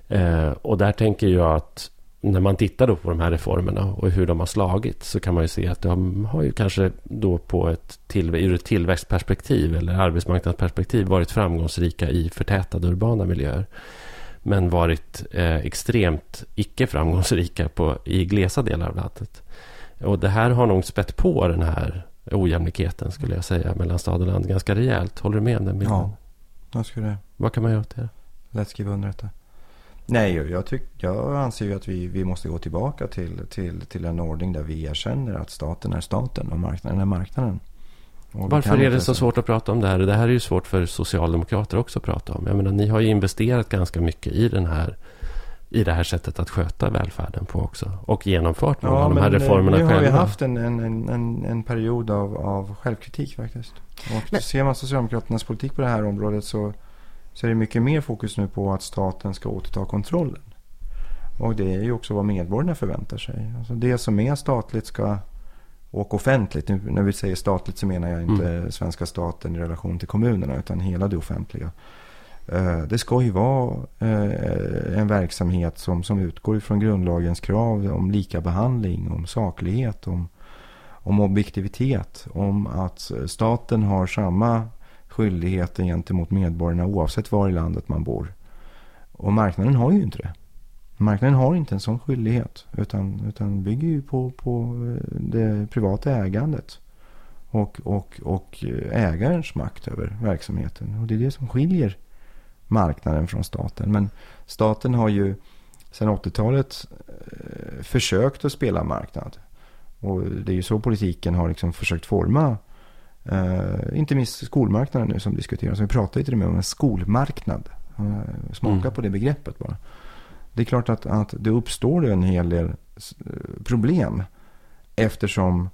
Eh, och där tänker jag att när man tittar då på de här reformerna och hur de har slagit så kan man ju se att de har ju kanske då på ett till, ur ett tillväxtperspektiv eller arbetsmarknadsperspektiv varit framgångsrika i förtätade urbana miljöer. Men varit eh, extremt icke framgångsrika på, i glesa delar av landet. Och det här har nog spett på den här ojämlikheten skulle jag säga mellan stad och land ganska rejält. Håller du med om den bilden? Ja. Jag skulle Vad kan man göra åt det? lätt skriva under detta. Nej, jag, tyck, jag anser ju att vi, vi måste gå tillbaka till, till, till en ordning där vi erkänner att staten är staten och marknaden är marknaden. Varför är det så svårt att prata om det här? Det här är ju svårt för socialdemokrater också att prata om. Jag menar, ni har ju investerat ganska mycket i den här i det här sättet att sköta välfärden på också. Och genomfört många ja, av de här reformerna själva. Nu har vi haft en, en, en, en period av, av självkritik faktiskt. Och men, ser man Socialdemokraternas politik på det här området så, så är det mycket mer fokus nu på att staten ska återta kontrollen. Och det är ju också vad medborgarna förväntar sig. Alltså det som är statligt ska och offentligt. När vi säger statligt så menar jag inte mm. svenska staten i relation till kommunerna utan hela det offentliga. Eh, det ska ju vara eh, en verksamhet som, som utgår ifrån grundlagens krav om lika behandling, om saklighet, om, om objektivitet, om att staten har samma skyldigheter gentemot medborgarna oavsett var i landet man bor. Och marknaden har ju inte det. Marknaden har inte en sån skyldighet utan, utan bygger ju på, på eh, det privata ägandet och, och, och ägarens makt över verksamheten. Och det är det som skiljer marknaden från staten. Men staten har ju sedan 80-talet eh, försökt att spela marknad. Och det är ju så politiken har liksom försökt forma Uh, inte minst skolmarknaden nu som diskuteras. Vi pratar ju till och med om en skolmarknad. Uh, smaka mm. på det begreppet bara. Det är klart att, att det uppstår en hel del problem. Eftersom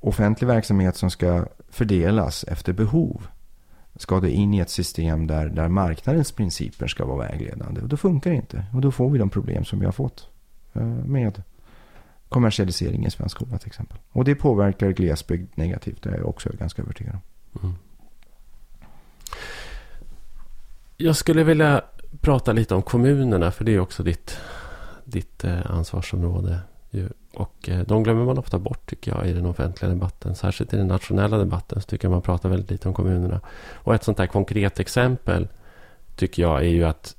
offentlig verksamhet som ska fördelas efter behov ska det in i ett system där, där marknadens principer ska vara vägledande. Och då funkar det inte. Och då får vi de problem som vi har fått eh, med kommersialisering i svensk skola till exempel. Och det påverkar glesbygd negativt. Det är jag också ganska övertygad om. Mm. Jag skulle vilja prata lite om kommunerna. För det är också ditt, ditt eh, ansvarsområde. Och eh, de glömmer man ofta bort tycker jag i den offentliga debatten. Särskilt i den nationella debatten så tycker jag man pratar väldigt lite om kommunerna. Och ett sånt här konkret exempel tycker jag är ju att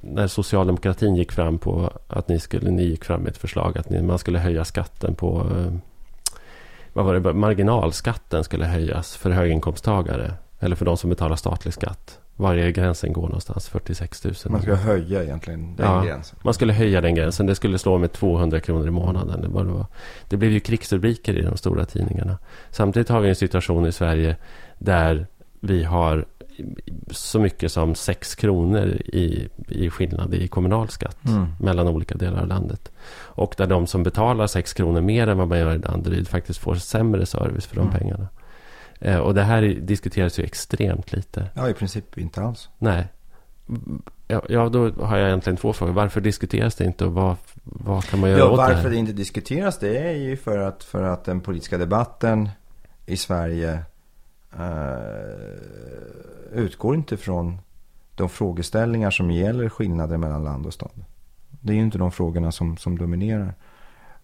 när socialdemokratin gick fram på att ni skulle, ni gick fram med ett förslag att ni, man skulle höja skatten på eh, vad var det, marginalskatten skulle höjas för höginkomsttagare. Eller för de som betalar statlig skatt varje gränsen går någonstans 46 000. Man ska höja egentligen den ja, gränsen. Man skulle höja den gränsen. Det skulle slå med 200 kronor i månaden. Det, var, det blev ju krigsrubriker i de stora tidningarna. Samtidigt har vi en situation i Sverige där vi har så mycket som 6 kronor i, i skillnad i kommunalskatt mm. mellan olika delar av landet. Och där de som betalar 6 kronor mer än vad man gör i Danderyd faktiskt får sämre service för de mm. pengarna. Eh, och det här diskuteras ju extremt lite. Ja, i princip inte alls. Nej. Ja, ja, då har jag egentligen två frågor. Varför diskuteras det inte och vad, vad kan man göra ja, åt det Varför det inte diskuteras det är ju för att, för att den politiska debatten i Sverige uh, utgår inte från de frågeställningar som gäller skillnader mellan land och stad. Det är ju inte de frågorna som, som dominerar.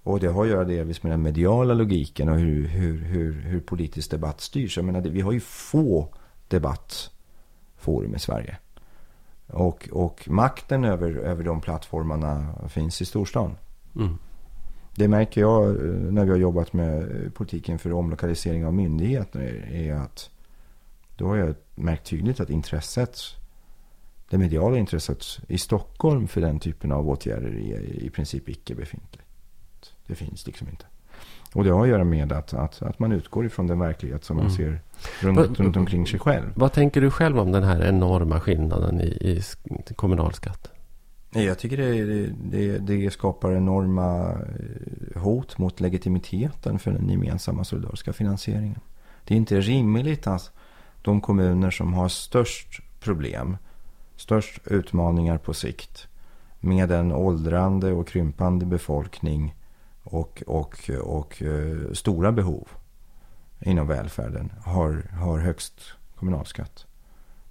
Och det har att göra delvis med den mediala logiken och hur, hur, hur, hur politisk debatt styrs. Jag menar, vi har ju få debattforum i Sverige. Och, och makten över, över de plattformarna finns i storstan. Mm. Det märker jag eh, när vi har jobbat med politiken för omlokalisering av myndigheter. Är att då har jag märkt tydligt att intresset, det mediala intresset i Stockholm för den typen av åtgärder är i princip icke befintligt. Det finns liksom inte. Och det har att göra med att, att, att man utgår ifrån den verklighet som man mm. ser runt, Va, runt omkring sig själv. Vad tänker du själv om den här enorma skillnaden i, i kommunalskatt? Jag tycker det, det, det, skapar enorma eh, hot mot legitimiteten för den gemensamma solidariska finansieringen. Det är inte rimligt att de kommuner som har störst problem, störst utmaningar på sikt med en åldrande och krympande befolkning och, och, och eh, stora behov inom välfärden har, har högst kommunalskatt.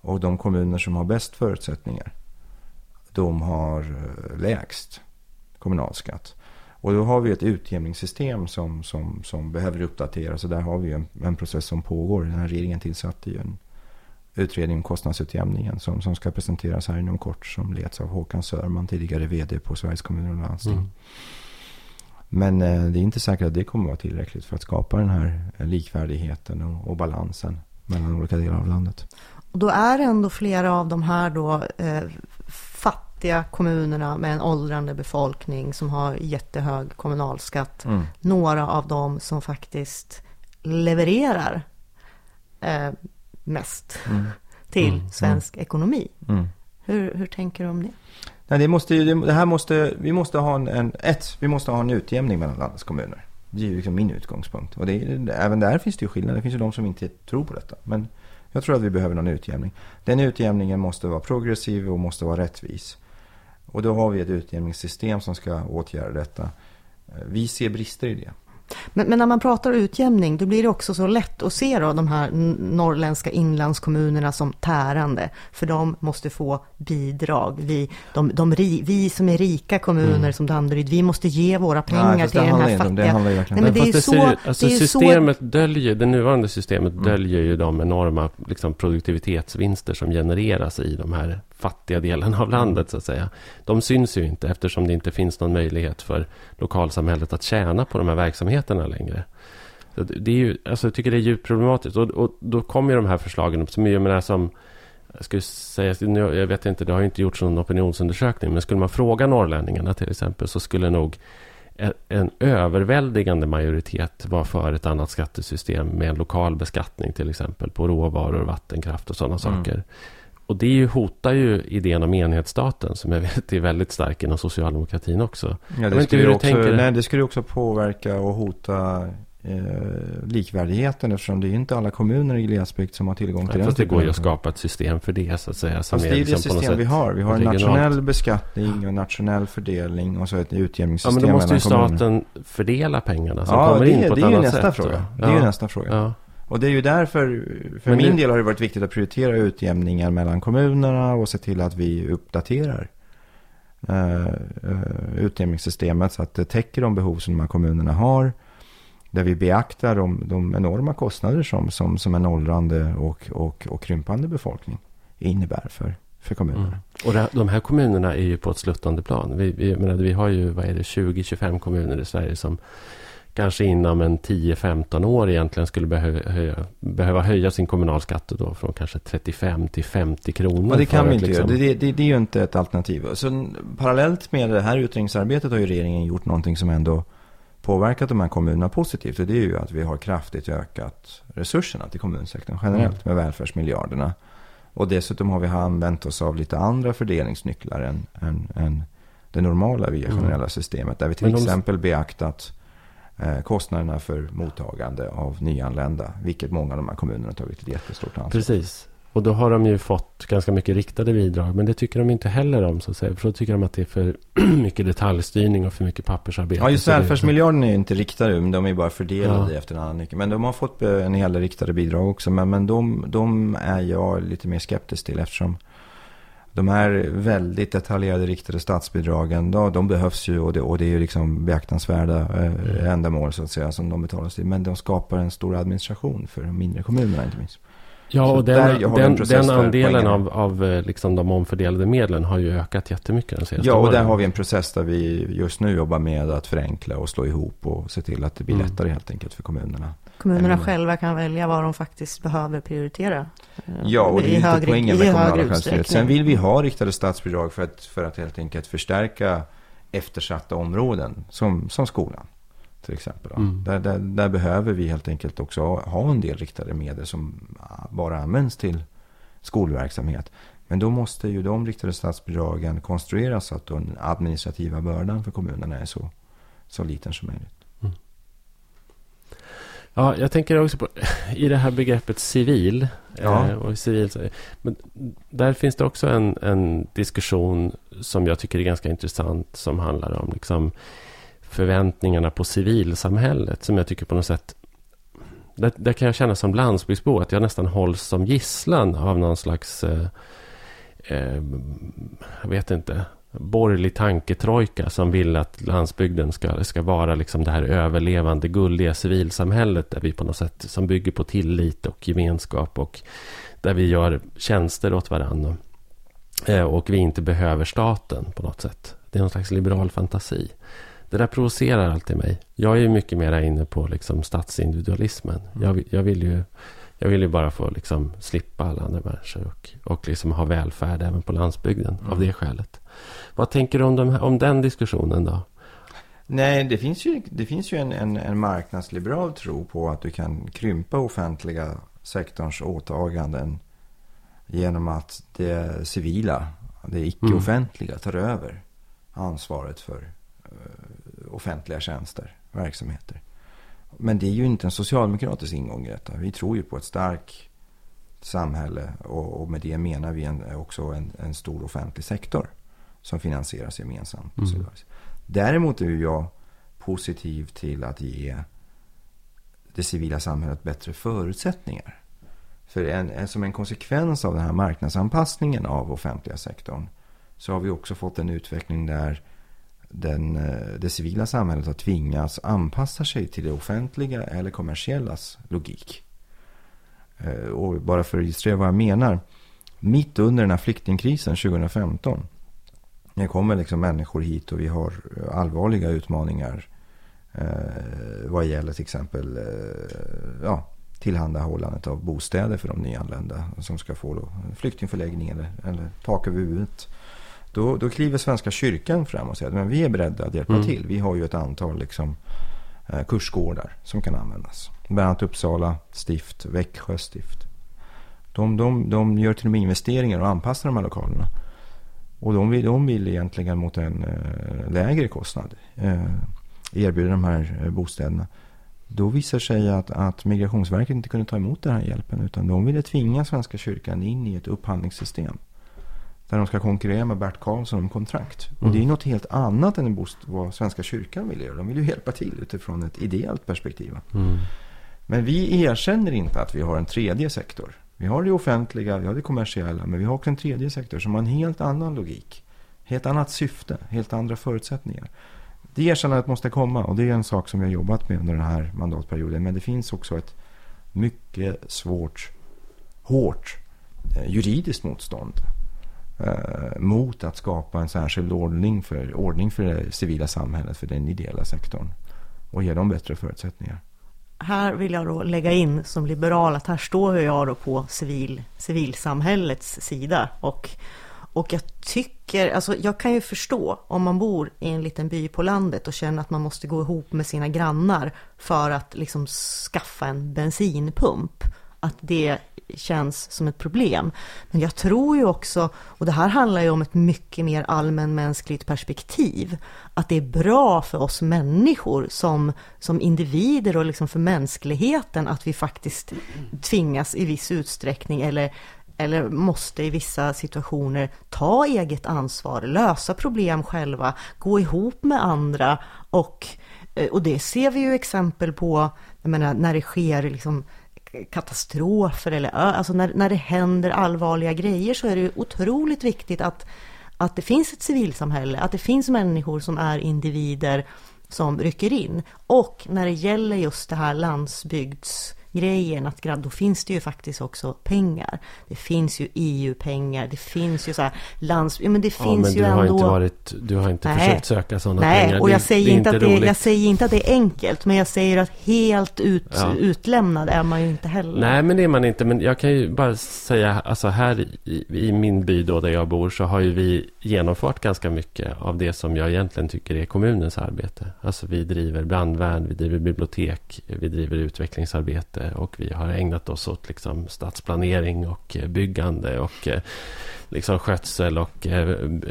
Och de kommuner som har bäst förutsättningar, de har eh, lägst kommunalskatt. Och då har vi ett utjämningssystem som, som, som behöver uppdateras. Och där har vi en, en process som pågår. Den här regeringen tillsatte ju en utredning om kostnadsutjämningen som, som ska presenteras här inom kort. Som leds av Håkan Sörman, tidigare vd på Sveriges kommuner och landsting. Mm. Men eh, det är inte säkert att det kommer att vara tillräckligt för att skapa den här eh, likvärdigheten och, och balansen mellan olika delar av landet. Och då är det ändå flera av de här då eh, fattiga kommunerna med en åldrande befolkning som har jättehög kommunalskatt. Mm. Några av dem som faktiskt levererar eh, mest Mm. till Mm, svensk ekonomi. Mm. Hur, hur tänker du om det? Nej, det måste det här måste, vi måste ha en, en, ett, vi måste ha en utjämning mellan landets kommuner. Det är ju liksom min utgångspunkt. Och det, är- även där finns det ju skillnader. Det finns ju de som inte tror på detta. Men jag tror att vi behöver någon utjämning. Den utjämningen måste vara progressiv och måste vara rättvis. Och då har vi ett utjämningssystem som ska åtgärda detta. Eh, vi ser brister i det. Men, men när man pratar utjämning, då blir det också så lätt att se då de här norrländska inlandskommunerna som tärande. För de måste få bidrag. Vi, de, de, vi som är rika kommuner Mm. som Danderyd, vi måste ge våra pengar fast till det den här om det. fattiga. handlar ju verkligen Nej, men det är så- ju- alltså det är ju så- systemet döljer, det nuvarande systemet Mm. döljer ju de enorma liksom, produktivitetsvinster som genereras i de här fattiga delarna av landet så att säga. De syns ju inte eftersom det inte finns någon möjlighet för lokalsamhället att tjäna på de här verksamheterna längre. Så det är ju, alltså jag tycker det är djupt problematiskt. Och, och då kommer ju de här förslagen upp som, jag menar, som jag skulle säga, jag vet inte, det har ju inte gjorts någon opinionsundersökning, men skulle man fråga norrlänningarna till exempel så skulle nog en, en överväldigande majoritet vara för ett annat skattesystem med en lokal beskattning till exempel på råvaror, vattenkraft och sådana Mm. saker. Och det är hotar ju idén om enhetsstaten som jag vet är väldigt stark inom socialdemokratin också. Ja, det, skulle också, nej, det skulle också påverka och hota eh, likvärdigheten eftersom det är inte alla kommuner i glesbygd som har tillgång till den Fast det går ju att skapa ett system för det så att säga. Som det är det liksom på något system vi har. Vi har en nationell beskattning och nationell fördelning och så ett Ja, utjämningssystem men då måste ju mellan kommuner. staten fördela pengarna som Ja, kommer det, in på ett det är ju annat nästa sätt. fråga. då. Det är ju ja. nästa fråga. Och det är ju därför, för Men min nu- del har det varit viktigt att prioritera utjämningen mellan kommunerna och se till att vi uppdaterar eh, eh, utjämningssystemet så att det täcker de behov som de här kommunerna har. Där vi beaktar de, de enorma kostnader som, som, som en åldrande och, och, och krympande befolkning innebär för, för kommunerna. Mm. Och det, de här kommunerna är ju på ett sluttande plan. Vi, vi, menar, vi har ju vad är det, 20-25 kommuner i Sverige som kanske inom en 10-15 år egentligen skulle behöva höja, behöva höja sin kommunalskatt då från kanske 35 till 50 kronor. Och det kan vi inte liksom- göra. Det, det, det är ju inte ett alternativ. Så parallellt med det här utredningsarbetet har ju regeringen gjort någonting som ändå påverkat de här kommunerna positivt. Och det är ju att vi har kraftigt ökat resurserna till kommunsektorn generellt med välfärdsmiljarderna. Och dessutom har vi använt oss av lite andra fördelningsnycklar än, än, än det normala via Mm. generella systemet. Där vi till Men de- exempel beaktat kostnaderna för mottagande av nyanlända. Vilket många av de här kommunerna har tagit ett jättestort ansvar Precis. Och då har de ju fått ganska mycket riktade bidrag. Men det tycker de inte heller om. Så att säga. För då tycker de att det är för mycket detaljstyrning och för mycket pappersarbete. Ja, just välfärdsmiljarden är ju inte riktade, men de är bara fördelade Ja. efter en annan nyckel. Men de har fått eh, en hel del riktade bidrag också. Men, men de, de är jag lite mer skeptisk till eftersom de här väldigt detaljerade riktade statsbidragen, då, de behövs ju och det, och det är ju liksom beaktansvärda eh, Mm. ändamål så att säga som de betalas till. Men de skapar en stor administration för de mindre kommunerna inte minst. Ja, Så och den, den, den andelen av, av eh, liksom de omfördelade medlen har ju ökat jättemycket de senaste Ja, och åren. där har vi en process där vi just nu jobbar med att förenkla och slå ihop och se till att det blir Mm. lättare helt enkelt för kommunerna. Kommunerna Mm. själva kan välja vad de faktiskt behöver prioritera. Ja, och det är lite högre- poängen med kommunala självstyret. Sen vill vi ha riktade statsbidrag för att, för att helt enkelt förstärka eftersatta områden som, som skolan. Till exempel. Mm. Där, där, där behöver vi helt enkelt också ha- en del riktade medel som bara används till skolverksamhet. Men då måste ju de riktade statsbidragen konstrueras så att den administrativa bördan för kommunerna är så, så liten som möjligt. Ja, jag tänker också på i det här begreppet civil. Ja. Eh, och civil men där finns det också en, en diskussion som jag tycker är ganska intressant. Som handlar om liksom, förväntningarna på civilsamhället. Som jag tycker på något sätt. Där, där kan jag känna som landsbygdsbo att jag nästan hålls som gisslan av någon slags. Eh, eh, jag vet inte borgerlig tanketrojka som vill att landsbygden ska, ska vara liksom det här överlevande, gulliga civilsamhället där vi på något sätt som bygger på tillit och gemenskap och där vi gör tjänster åt varandra. Eh, och vi inte behöver staten på något sätt. Det är någon slags liberal fantasi. Det där provocerar alltid mig. Jag är ju mycket mer inne på liksom statsindividualismen. Jag, vill- jag, vill ju, jag vill ju bara få liksom slippa alla andra människor och, och liksom ha välfärd även på landsbygden av Mm. det skälet. Vad tänker du om, de om den diskussionen då? Nej, det finns ju, det finns ju en, en, en marknadsliberal tro på att du kan krympa offentliga sektorns åtaganden genom att det civila, det icke-offentliga tar över ansvaret för offentliga tjänster, verksamheter. Men det är ju inte en socialdemokratisk ingång i detta. Vi tror ju på ett starkt samhälle och, och med det menar vi en, också en, en, stor offentlig sektor som finansieras gemensamt. Mm. Däremot är jag positiv till att ge det civila samhället bättre förutsättningar. För en, som en konsekvens av den här marknadsanpassningen av offentliga sektorn så har vi också fått en utveckling där den, eh, det civila samhället har tvingats anpassa sig till det offentliga eller kommersiellas logik. Eh, och bara för att registrera vad jag menar. Mitt under den här flyktingkrisen 2015. Det kommer liksom människor hit och vi har allvarliga utmaningar. Eh, vad gäller till exempel eh, ja, tillhandahållandet av bostäder för de nyanlända. Som ska få då, flyktingförläggning eller, eller tak över huvudet. Då, då kliver Svenska kyrkan fram och säger att vi är beredda att hjälpa mm. till. Vi har ju ett antal liksom, eh, kursgårdar som kan användas. Bland annat Uppsala stift, Växjö stift. De, de, de gör till och med investeringar och anpassar de här lokalerna. Och de vill, de vill egentligen mot en eh, lägre kostnad eh, erbjuda de här bostäderna. Då visar sig att, att Migrationsverket inte kunde ta emot den här hjälpen. Utan de ville tvinga Svenska kyrkan in i ett upphandlingssystem. Där de ska konkurrera med Bert Karlsson om kontrakt. Mm. Och det är något helt annat än vad Svenska kyrkan vill göra. De vill ju hjälpa till utifrån ett ideellt perspektiv. Mm. Men vi erkänner inte att vi har en tredje sektor. Vi har det offentliga, vi har det kommersiella, men vi har också en tredje sektor som har en helt annan logik. Helt annat syfte, helt andra förutsättningar. Det erkännandet måste komma och det är en sak som har jobbat med under den här mandatperioden. Men det finns också ett mycket svårt, hårt eh, juridiskt motstånd eh, mot att skapa en särskild ordning för, ordning för det civila samhället, för den ideella sektorn och ge dem bättre förutsättningar här vill jag då lägga in som liberal att här står jag då på civil, civilsamhällets sida. Och, och jag tycker, alltså jag kan ju förstå om man bor i en liten by på landet och känner att man måste gå ihop med sina grannar för att liksom skaffa en bensinpump. Att det känns som ett problem. Men jag tror ju också, och det här handlar ju om ett mycket mer allmänmänskligt perspektiv, att det är bra för oss människor som, som individer och liksom för mänskligheten att vi faktiskt tvingas i viss utsträckning eller eller måste i vissa situationer ta eget ansvar, lösa problem själva, gå ihop med andra och, och det ser vi ju exempel på, jag menar, när det sker liksom katastrofer eller alltså när, när det händer allvarliga grejer så är det otroligt viktigt att, att det finns ett civilsamhälle, att det finns människor som är individer som rycker in. Och när det gäller just det här landsbygds grejen att då finns det ju faktiskt också pengar. Det finns ju EU-pengar, det finns ju så här lands... Ja, men det finns ja, men ju du har ändå... Inte varit, du har inte Nej. försökt söka sådana Nej, pengar. och jag, det, säger det inte att det, jag säger inte att det är enkelt, men jag säger att helt ut, ja. utlämnad är man ju inte heller. Nej, men det är man inte. Men jag kan ju bara säga, alltså här i, i min by då där jag bor så har ju vi genomfört ganska mycket av det som jag egentligen tycker är kommunens arbete. Alltså vi driver brandvärn, vi driver bibliotek, vi driver utvecklingsarbete Eh, och vi har ägnat oss åt liksom stadsplanering och eh, byggande och eh, liksom skötsel och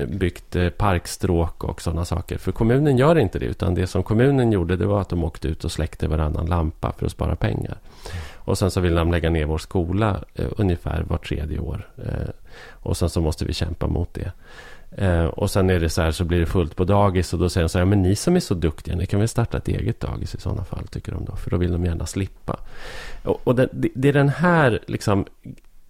byggt parkstråk och sådana saker. För kommunen gör inte det, utan det som kommunen gjorde det var att de åkte ut och släckte varannan lampa för att spara pengar. Och sen så vill de lägga ner vår skola ungefär var tredje år. och sen så måste vi kämpa mot det. Eh, och sen är det så här så blir det fullt på dagis och då säger de så här, men ni som är så duktiga, ni kan väl starta ett eget dagis i sådana fall, tycker de då. För då vill de gärna slippa. Och, och det, det, är den här liksom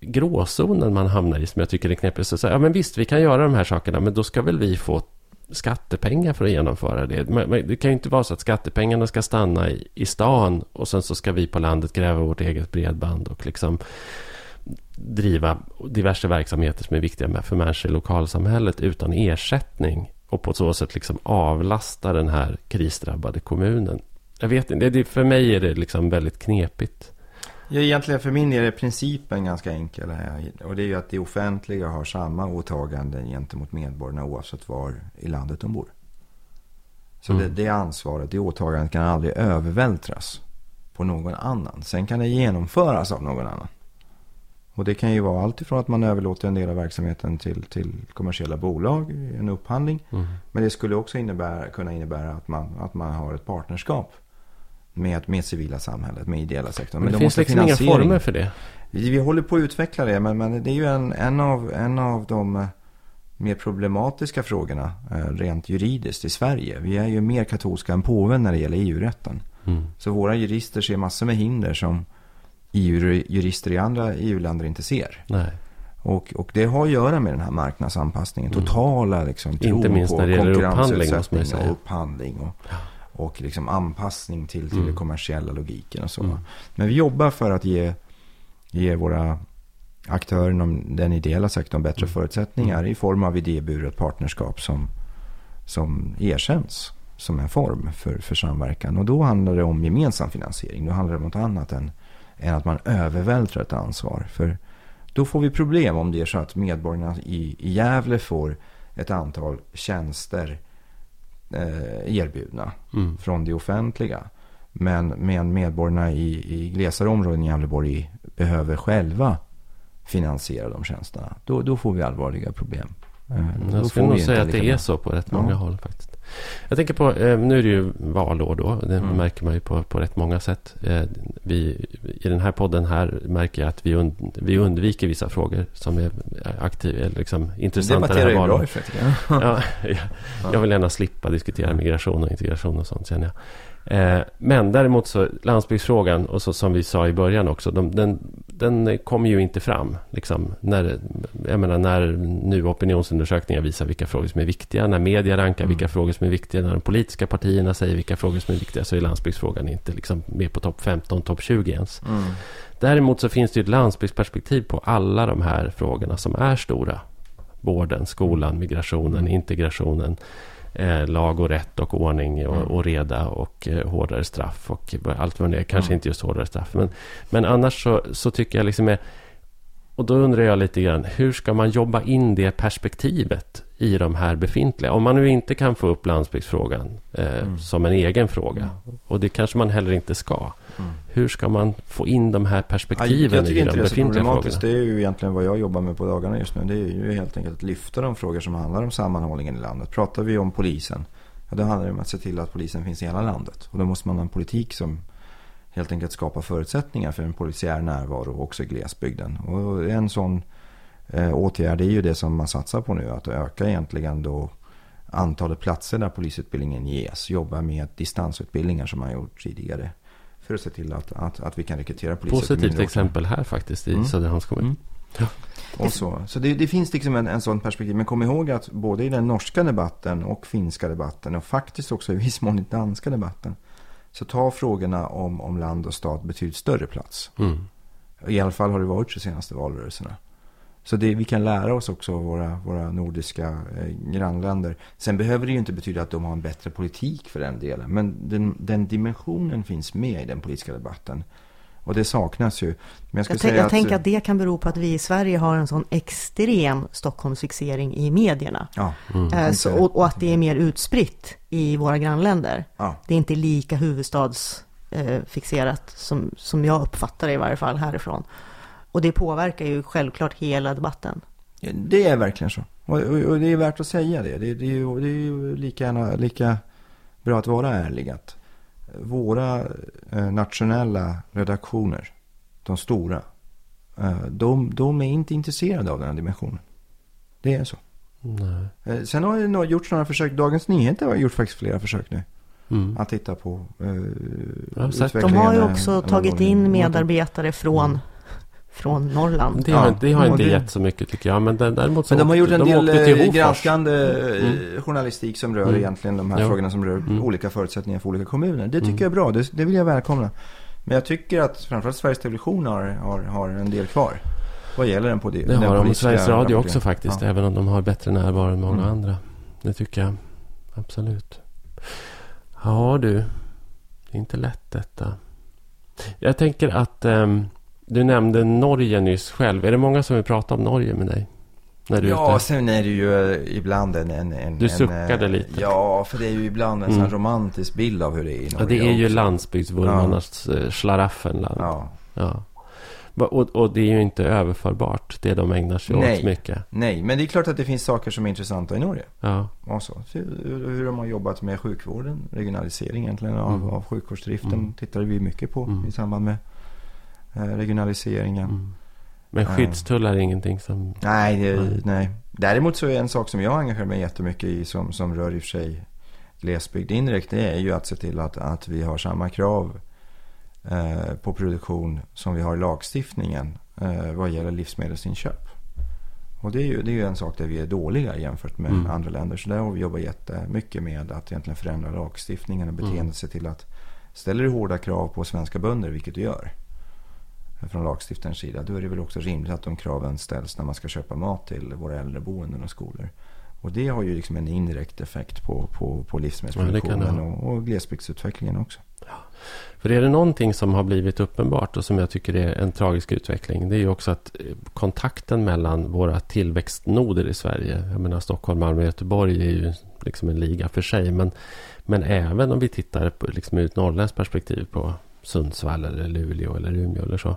gråzonen man hamnar i som jag tycker är knepig. Så, så ja men visst, vi kan göra de här sakerna, men då ska väl vi få skattepengar för att genomföra det. Det kan ju inte vara så att skattepengarna ska stanna i, i stan och sen så ska vi på landet gräva vårt eget bredband och liksom driva diverse verksamheter som är viktiga för människor i lokalsamhället utan ersättning och på så sätt liksom avlasta den här krisdrabbade kommunen. Jag vet inte, för mig är det liksom väldigt knepigt. Ja, egentligen för min del är principen ganska enkel här. Och det är ju att det offentliga har samma åtaganden gentemot medborgarna oavsett var i landet de bor. Så Mm. det, det ansvaret, det åtagandet kan aldrig övervältras på någon annan. Sen kan det genomföras av någon annan. Och det kan ju vara allt ifrån att man överlåter en del av verksamheten till, till kommersiella bolag i en upphandling. Mm. Men det skulle också innebära, kunna innebära att man, att man har ett partnerskap med, med civila samhället, med ideella sektorn. Men det då finns liksom inga former för det. vi, vi håller på att utveckla det, men, men det är ju en, en, av, en av de eh, mer problematiska frågorna eh, rent juridiskt i Sverige. Vi är ju mer katolska än påven när det gäller EU-rätten. Mm. Så våra jurister ser massor med hinder som EU-jurister i andra EU-länder inte ser. Nej. Och, och det har att göra med den här marknadsanpassningen. Mm. Totala liksom, tro Inte minst på när det gäller upphandling. Och upphandling och, och liksom anpassning till, till Mm. den kommersiella logiken och så. Mm. Men vi jobbar för att ge, ge våra aktörer inom den ideella sektorn bättre Mm. förutsättningar i form av idéburet partnerskap som, som erkänns som en form för, för samverkan. Och då handlar det om gemensam finansiering. Då handlar det om något annat än, än att man övervältrar ett ansvar. För då får vi problem om det är så att medborgarna i, i Gävle får ett antal tjänster eh, erbjudna Mm. från det offentliga. Men, men medborgarna i, i glesare områden i Gävleborg behöver själva finansiera de tjänsterna. Då, då får vi allvarliga problem. Eh, Mm, Jag skulle nog säga att det är så på rätt Ja. många håll faktiskt. Jag tänker på, eh, nu är det ju valår då. Det Mm. märker man ju på, på rätt många sätt. Eh, vi, I den här podden här märker jag att vi, und, vi undviker vissa frågor som är aktiva, eller liksom intressanta det debatterar ju bra i. Ja, jag, jag vill gärna slippa diskutera migration och integration och sånt känner jag. Eh, men däremot så landsbygdsfrågan och så som vi sa i början också. De, den, den kommer ju inte fram. Liksom, när, jag menar när nu opinionsundersökningar visar vilka frågor som är viktiga. När media rankar Mm. vilka frågor som är viktiga. När de politiska partierna säger vilka frågor som är viktiga. Så är landsbygdsfrågan inte liksom med på topp 15, topp 20 ens. Mm. Däremot så finns det ju ett landsbygdsperspektiv på alla de här frågorna som är stora. Vården, skolan, migrationen, integrationen, eh, lag och rätt och ordning och, Mm. och reda och eh, hårdare straff och allt vad det är. Kanske Mm. inte just hårdare straff. Men, men annars så, så tycker jag liksom är... Och då undrar jag lite grann, hur ska man jobba in det perspektivet i de här befintliga? Om man nu inte kan få upp landsbygdsfrågan eh, Mm. som en egen fråga. Och det kanske man heller inte ska. Mm. Hur ska man få in de här perspektiven jag tycker i inte de befintliga frågorna? Det är ju egentligen vad jag jobbar med på dagarna just nu. Det är ju helt enkelt att lyfta de frågor som handlar om sammanhållningen i landet. Pratar vi om polisen, ja, då handlar det om att se till att polisen finns i hela landet. Och då måste man ha en politik som helt enkelt skapar förutsättningar för en polisiär närvaro också i glesbygden. Och en sån eh, åtgärd är ju det som man satsar på nu. Att öka egentligen då antalet platser där polisutbildningen ges. Jobba med distansutbildningar som man gjort tidigare. För att se till att, att, att vi kan rekrytera poliser. Positivt exempel här faktiskt i Mm. Söderhamns kommun. Mm. Ja. Och så så det, det finns liksom en, en sån perspektiv. Men kom ihåg att både i den norska debatten och finska debatten och faktiskt också i viss mån i danska debatten. Så tar frågorna om, om land och stat betydligt större plats. Mm. I alla fall har det varit de senaste valrörelserna. Så det, vi kan lära oss också av våra, våra nordiska eh, grannländer. Sen behöver det ju inte betyda att de har en bättre politik för den delen. Men den, den dimensionen finns med i den politiska debatten. Och det saknas ju. Men jag, Jag, jag att, tänker att det kan bero på att vi i Sverige har en sån extrem Stockholmsfixering i medierna. Ja, Mm. Eh, så, och, och att det är mer utspritt i våra grannländer. ja. Det är inte lika huvudstadsfixerat som, som jag uppfattar det i varje fall härifrån. Och det påverkar ju självklart hela debatten. Det är verkligen så. Och, och, och det är värt att säga det. Det, det, är, ju, det är ju lika, lika bra att vara ärlig. Att våra eh, nationella redaktioner, de stora, eh, de, de är inte intresserade av den här dimensionen. Det är så. Nej. Eh, sen har det nog gjorts några försök. Dagens Nyheter har gjort faktiskt flera försök nu. Mm. Att titta på eh, De har ju också tagit in medarbetare från, från Norrland. Det har, Ja, det har inte det- gett så mycket tycker jag. Men däremot så Men de har åkte- gjort en de del eh, granskande eh, Mm. journalistik som rör Mm. egentligen de här Ja. frågorna som rör Mm. olika förutsättningar för olika kommuner. Det tycker Mm. jag är bra, det, det vill jag välkomna. Men jag tycker att framförallt Sveriges Television har, har, har en del kvar. Vad gäller den på det? Det har de. Och Sveriges Radio också faktiskt. Ja. Även om de har bättre närvaro än många Mm. andra. Det tycker jag. Absolut. Ja du. Det är inte lätt detta. Jag tänker att ehm, du nämnde Norge nyss själv. Är det många som vill prata om Norge med dig? När du är Ja, ute? sen är det ju eh, ibland en... en, en Du en, suckade eh, lite. Ja, för det är ju ibland en sån Mm. här romantisk bild av hur det är i Ja, Norge det är ju landsbygdsvurmarnas ja. Schlaraffenland. Ja. Ja. Och, och det är ju inte överförbart, det de ägnar sig Nej. åt mycket. Nej, men det är klart att det finns saker som är intressanta i Norge. Ja. Och så. Hur, hur de har jobbat med sjukvården, regionalisering egentligen av, Mm. av sjukvårdsdriften Mm. tittade vi mycket på Mm. i samband med eh, regionaliseringen. Mm. Men Ja. skyddstullar är ingenting som... Nej, det, nej. Däremot så är en sak som jag engagerar mig jättemycket i som, som rör i och för sig glesbygd indirekt. Det är ju att se till att, att vi har samma krav eh, på produktion som vi har i lagstiftningen eh, vad gäller livsmedelsinköp. Och det är, ju, det är ju en sak där vi är dåliga jämfört med Mm. andra länder. Så där har vi jobbat jättemycket med att egentligen förändra lagstiftningen och beteendet. Mm. Se till att ställer du hårda krav på svenska bönder, vilket du gör från lagstiftarens sida, då är det väl också rimligt att de kraven ställs när man ska köpa mat till våra äldreboenden och skolor. Och det har ju liksom en indirekt effekt på, på, på livsmedelsproduktionen Ja, och, och glesbygdsutvecklingen också. För är det någonting som har blivit uppenbart och som jag tycker är en tragisk utveckling. Det är ju också att eh, kontakten mellan våra tillväxtnoder i Sverige. Jag menar Stockholm, Malmö och Göteborg är ju liksom en liga för sig. Men, men även om vi tittar på, liksom ur ett norrländskt perspektiv på Sundsvall eller Luleå eller Umeå eller så.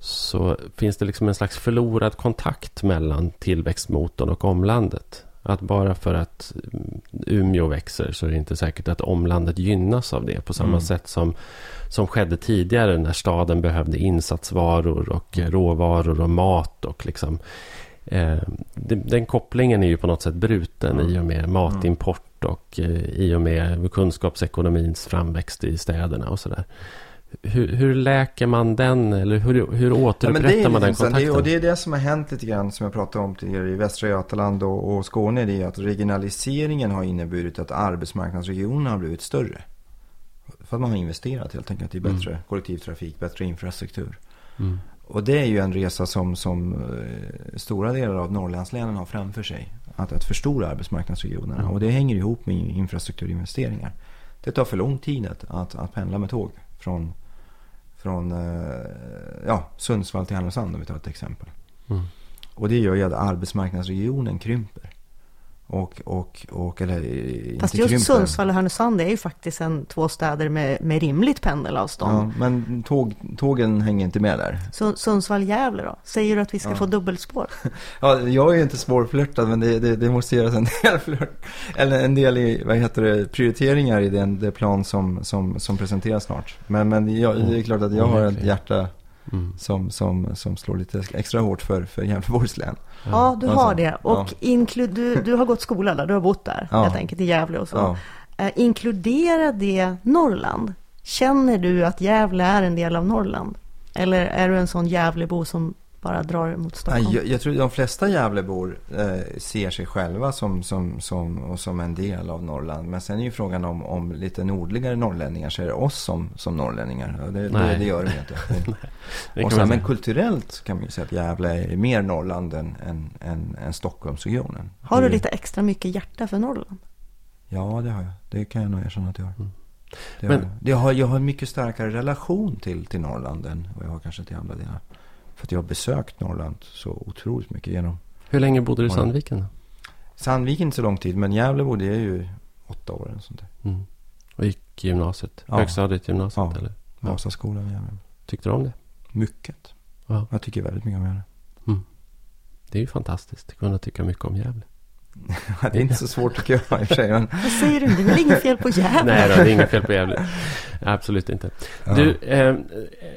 Så finns det liksom en slags förlorad kontakt mellan tillväxtmotorn och omlandet. Att bara för att mm, Umeå växer så är det inte säkert att omlandet gynnas av det på samma Mm. sätt som, som skedde tidigare när staden behövde insatsvaror och eh, råvaror och mat. Och liksom, eh, den, kopplingen är ju på något sätt bruten Mm. i och med matimport och eh, i och med kunskapsekonomins framväxt i städerna och sådär. Hur, hur läker man den eller hur, hur Ja, återupprättar det är man den kontakten? Det, och det är det som har hänt lite grann som jag pratade om tidigare i Västra Götaland och, och Skåne. Det är att regionaliseringen har inneburit att arbetsmarknadsregionerna har blivit större. För att man har investerat helt enkelt i bättre Mm. kollektivtrafik, bättre infrastruktur. Mm. Och det är ju en resa som, som eh, stora delar av Norrlandslänen har framför sig. Att, att förstora arbetsmarknadsregionerna. Mm. Och det hänger ihop med infrastrukturinvesteringar. Det tar för lång tid att, att, att pendla med tåg från, från eh, ja, Sundsvall till Härnösand om vi tar ett exempel. Mm. Och det gör ju att arbetsmarknadsregionen krymper. Och, och, och eller Fast inte just krymper. Sundsvall och Härnösand är ju faktiskt en, två städer med, med rimligt pendelavstånd. Ja, men tåg, tågen hänger inte med där. Så Sundsvall-Gävle då? Säger du att vi ska Ja. få dubbelspår? Ja, jag är ju inte svårflörtad men det, det, det måste göras en del flört. Eller en del i, vad heter det, prioriteringar i den, det plan som, som, som presenteras snart. Men, men jag, det är klart att jag har ett hjärta Mm. som, som, som slår lite extra hårt för, för Gävleborgs län. Ja, du Alltså, har det. Och ja. inklu- du, du har gått skola där, du har bott där, Ja. helt enkelt, i Gävle och så. Ja. Eh, inkluderar det Norrland? Känner du att Gävle är en del av Norrland? Eller är du en sån Gävlebo som bara drar mot Stockholm? Jag, jag tror de flesta Gävlebor eh, ser sig själva som, som, som, och som en del av Norrland. Men sen är ju frågan om, om lite nordligare norrlänningar ser oss som, som norrlänningar. Och det, det, Nej. det gör de ju inte. Det och sen, men kulturellt kan man ju säga att Gävle är mer Norrland än, än, än, än Stockholmsregionen. Har du lite extra mycket hjärta för Norrland? Ja, det har jag. Det kan jag nog erkänna att jag har. Mm. Det Men- har jag. Jag, har, jag har en mycket starkare relation till, till Norrland än vad jag har kanske till andra delar. För att jag har besökt Norrland så otroligt mycket genom Hur länge bodde du i. Sandviken? Då? Sandviken inte så lång tid, men Gävle bodde jag ju åtta år eller sånt där. Mm. Och gick gymnasiet? Ja. Högstadiet, gymnasiet Ja. eller? Ja. Vasaskolan i Gävle. Tyckte du om det? Mycket. Ja. Jag tycker väldigt mycket om Gävle. Det är ju fantastiskt att kunna tycka mycket om Gävle. det är inte så svårt tycker jag i och för sig. Men, Vad säger du? Det är väl inget fel på Gävle? Nej då, det är inget fel på Gävle. Absolut inte. Du, eh,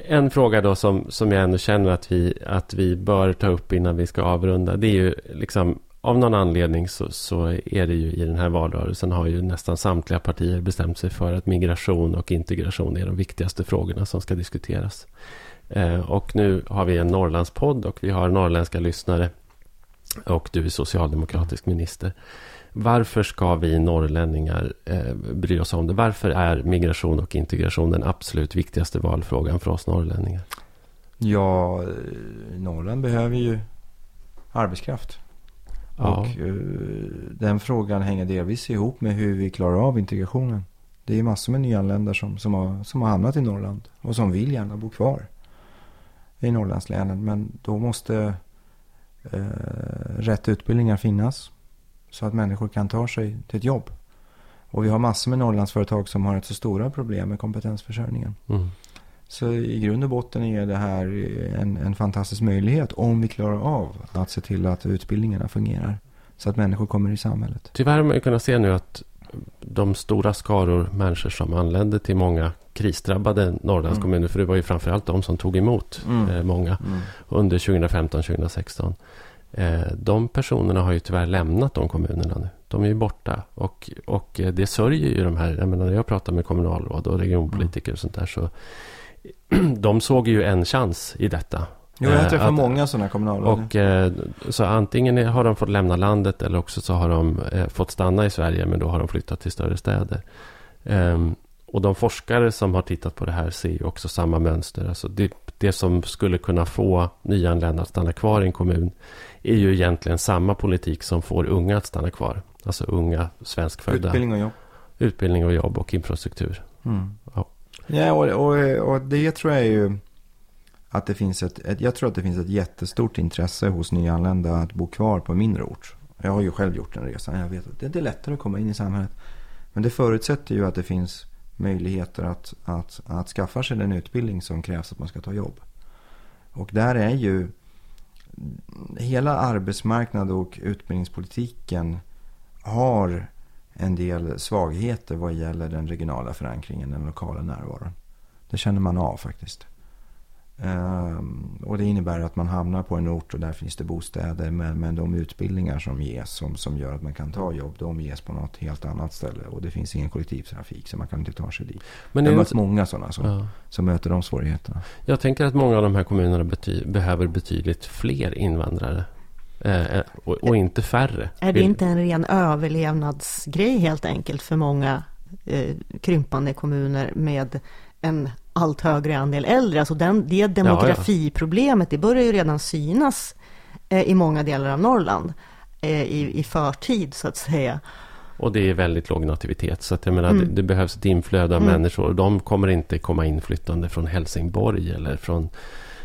en fråga då som, som jag ändå känner att vi, att vi bör ta upp innan vi ska avrunda. Det är ju liksom, av någon anledning så, så är det ju i den här valrörelsen har ju nästan samtliga partier bestämt sig för att migration och integration är de viktigaste frågorna som ska diskuteras. Eh, och nu har vi en Norrlandspodd och vi har norrländska lyssnare. Och du är socialdemokratisk minister. Varför ska vi norrlänningar eh, bry oss om det? Varför är migration och integration den absolut viktigaste valfrågan för oss norrlänningar? ja, Norrland behöver ju arbetskraft. Ja. Och eh, den frågan hänger delvis ihop med hur vi klarar av integrationen. Det är massor med nyanlända som, som, har, som har hamnat i Norrland och som vill gärna bo kvar i Norrlandslänen. Men då måste eh, rätt utbildningar finnas. Så att människor kan ta sig till ett jobb. Och vi har massor med Norrlandsföretag som har ett så stora problem med kompetensförsörjningen. Mm. Så i grund och botten är det här en, en fantastisk möjlighet om vi klarar av att se till att utbildningarna fungerar. Så att människor kommer i samhället. Tyvärr har man ju kunnat se nu att de stora skaror människor som anlände till många krisdrabbade Norrlandskommuner, mm. för det var ju framförallt de som tog emot mm. eh, många mm. under 2015-2016. Eh, de personerna har ju tyvärr lämnat de kommunerna nu. De är ju borta. Och, och det sörjer ju de här, jag menar när jag pratar med kommunalråd och regionpolitiker och sånt där så de såg ju en chans i detta. Jo, jag träffar att, många sådana kommunalråd. Och, eh, så antingen har de fått lämna landet eller också så har de eh, fått stanna i Sverige men då har de flyttat till större städer. Um, och de forskare som har tittat på det här ser ju också samma mönster. Alltså det, det som skulle kunna få nyanlända att stanna kvar i en kommun är ju egentligen samma politik som får unga att stanna kvar. Alltså unga svenskfödda. Utbildning och jobb. Utbildning och jobb och infrastruktur. Mm. Ja, ja och, och, och det tror jag är ju att det finns ett, ett, jag tror att det finns ett jättestort intresse hos nyanlända att bo kvar på mindre ort. Jag har ju själv gjort den resan. Jag vet att det är lättare att komma in i samhället. Men det förutsätter ju att det finns möjligheter att, att, att skaffa sig den utbildning som krävs att man ska ta jobb. Och där är ju hela arbetsmarknad och utbildningspolitiken har en del svagheter vad gäller den regionala förankringen, den lokala närvaron. Det känner man av faktiskt. Um, och det innebär att man hamnar på en ort och där finns det bostäder. Men, men de utbildningar som ges som, som gör att man kan ta jobb, de ges på något helt annat ställe. Och det finns ingen kollektivtrafik så man kan inte ta sig dit. Men Jag har mött många sådana som, ja. som möter de svårigheterna. Jag tänker att många av de här kommunerna bety behöver betydligt fler invandrare. Eh, eh och, och, inte färre. Är det inte en ren överlevnadsgrej helt enkelt för många eh, krympande kommuner med en allt högre andel äldre. Alltså den, det demografiproblemet, det börjar ju redan synas eh, i många delar av Norrland eh, i, i förtid så att säga. Och det är väldigt låg nativitet. Så att jag menar, mm. det, det, behövs ett inflöde av mm. människor. De kommer inte komma inflyttande från Helsingborg eller från,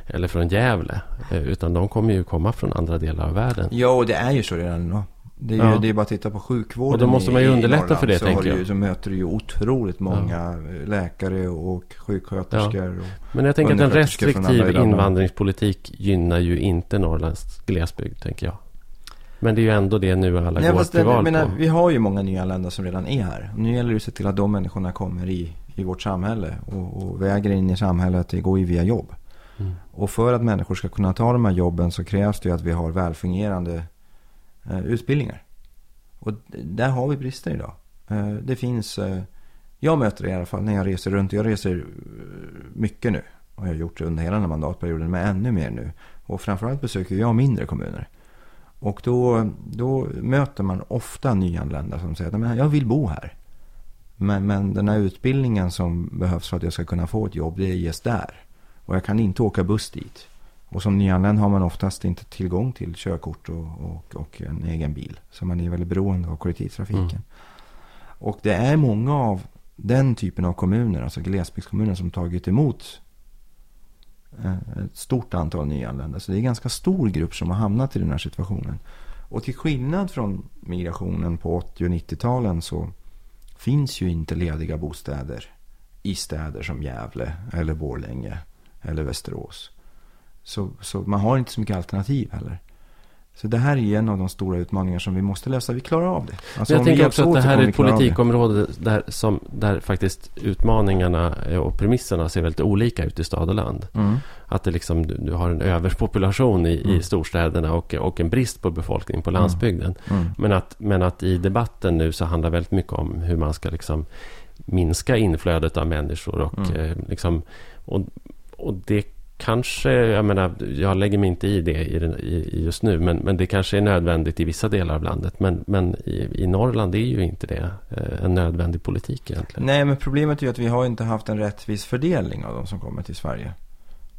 eller från Gävle. Eh, utan de kommer ju komma från andra delar av världen. Ja, och det är ju så redan. Det är, ju, ja. det är bara att titta på sjukvården. Och då måste man ju underlätta Norrland, för det, tänker jag. Ju, så möter du ju otroligt många ja. läkare och sjuksköterskor. Ja. Men jag tänker att en restriktiv invandringspolitik gynnar ju inte Norrlands glesbygd, tänker jag. Men det är ju ändå det nu alla Nej, går till val menar, på. Vi har ju många nyanlända som redan är här. Nu gäller det att se till att de människorna kommer i, i vårt samhälle. Och, och vägen in i samhället, det går ju via jobb. Mm. Och för att människor ska kunna ta de här jobben så krävs det ju att vi har välfungerande eh, Eh, utbildningar. Och där har vi brister idag. Eh, det finns, eh, jag möter det i alla fall när jag reser runt. Jag reser eh, mycket nu. Och jag har gjort det under hela den här mandatperioden, men ännu mer nu. Och framförallt besöker jag mindre kommuner. Och då, då möter man ofta nyanlända som säger att jag vill bo här. Men, men den här utbildningen som behövs för att jag ska kunna få ett jobb, det ges där. Och jag kan inte åka buss dit. Och som nyanländ har man oftast inte tillgång till körkort och, och, och en egen bil. Så man är väldigt beroende av kollektivtrafiken. Mm. Och det är många av den typen av kommuner, alltså glesbygdskommuner, som tagit emot eh, ett stort antal nyanlända. Så det är en ganska stor grupp som har hamnat i den här situationen. Och till skillnad från migrationen på 80 och 90-talen så finns ju inte lediga bostäder i städer som Gävle eller Borlänge eller Västerås. Så, så man har inte så mycket alternativ heller. Så det här är en av de stora utmaningar som vi måste lösa. Vi klarar av det. Alltså, jag tänker också att det här är ett politikområde där, som, där faktiskt utmaningarna och premisserna ser väldigt olika ut i stad och land. Mm. Att det liksom, du, du har en överpopulation i, mm. i storstäderna och, och en brist på befolkning på mm. landsbygden. Mm. Men, att, men att i debatten nu så handlar väldigt mycket om hur man ska liksom minska inflödet av människor. Och, mm. eh, liksom, och, och det kanske, jag menar, jag lägger mig inte i det i, just nu, men, men det kanske är nödvändigt i vissa delar av landet. Men, men i, i Norrland är ju inte det eh, en nödvändig politik egentligen. Nej, men problemet är ju att vi har inte haft en rättvis fördelning av de som kommer till Sverige.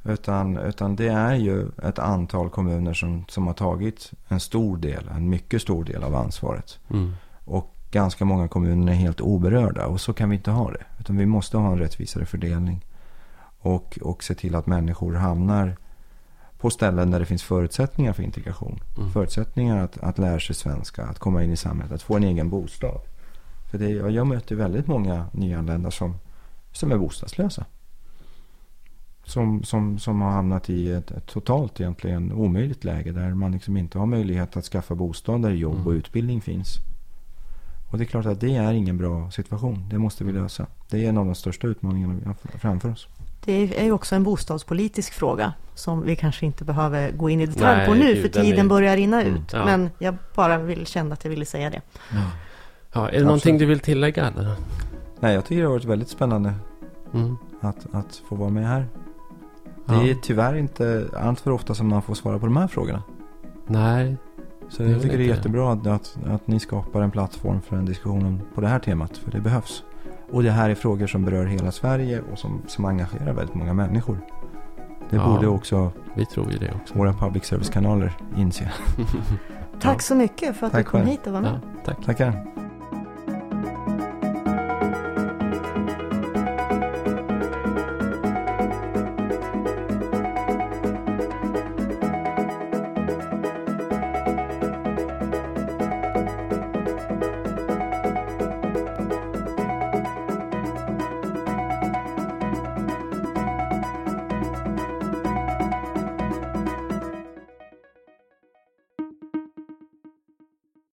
Utan, utan det är ju ett antal kommuner som, som har tagit en stor del, en mycket stor del av ansvaret. Mm. Och ganska många kommuner är helt oberörda och så kan vi inte ha det. Utan vi måste ha en rättvisare fördelning och, och se till att människor hamnar på ställen där det finns förutsättningar för integration. Mm. Förutsättningar att, att lära sig svenska, att komma in i samhället, att få en egen bostad. För det, jag, jag möter väldigt många nyanlända som, som är bostadslösa. Som, som, som har hamnat i ett, ett totalt egentligen omöjligt läge där man liksom inte har möjlighet att skaffa bostad där jobb Mm. och utbildning finns. Och det är klart att det är ingen bra situation. Det måste vi lösa. Det är en av de största utmaningarna vi har framför oss. Det är ju också en bostadspolitisk fråga som vi kanske inte behöver gå in i detalj Nej, på nu gud, för den tiden är- börjar rinna Mm, ut. ja. Men jag bara vill känna att jag ville säga det. Ja, är det någonting du vill tillägga? Eller? Nej, jag tycker det har varit väldigt spännande Mm. att, att få vara med här. Ja. Det är tyvärr inte allt för ofta som man får svara på de här frågorna. Nej, Så jag tycker det är jättebra att, att, att ni skapar en plattform för en diskussion på det här temat. För det behövs. Och det här är frågor som berör hela Sverige och som, som engagerar väldigt många människor. Det Ja. borde också vi tror ju det också. våra public service-kanaler inse. Tack så mycket för att Tack du kom själv. hit och var med. Ja, tack. Tackar.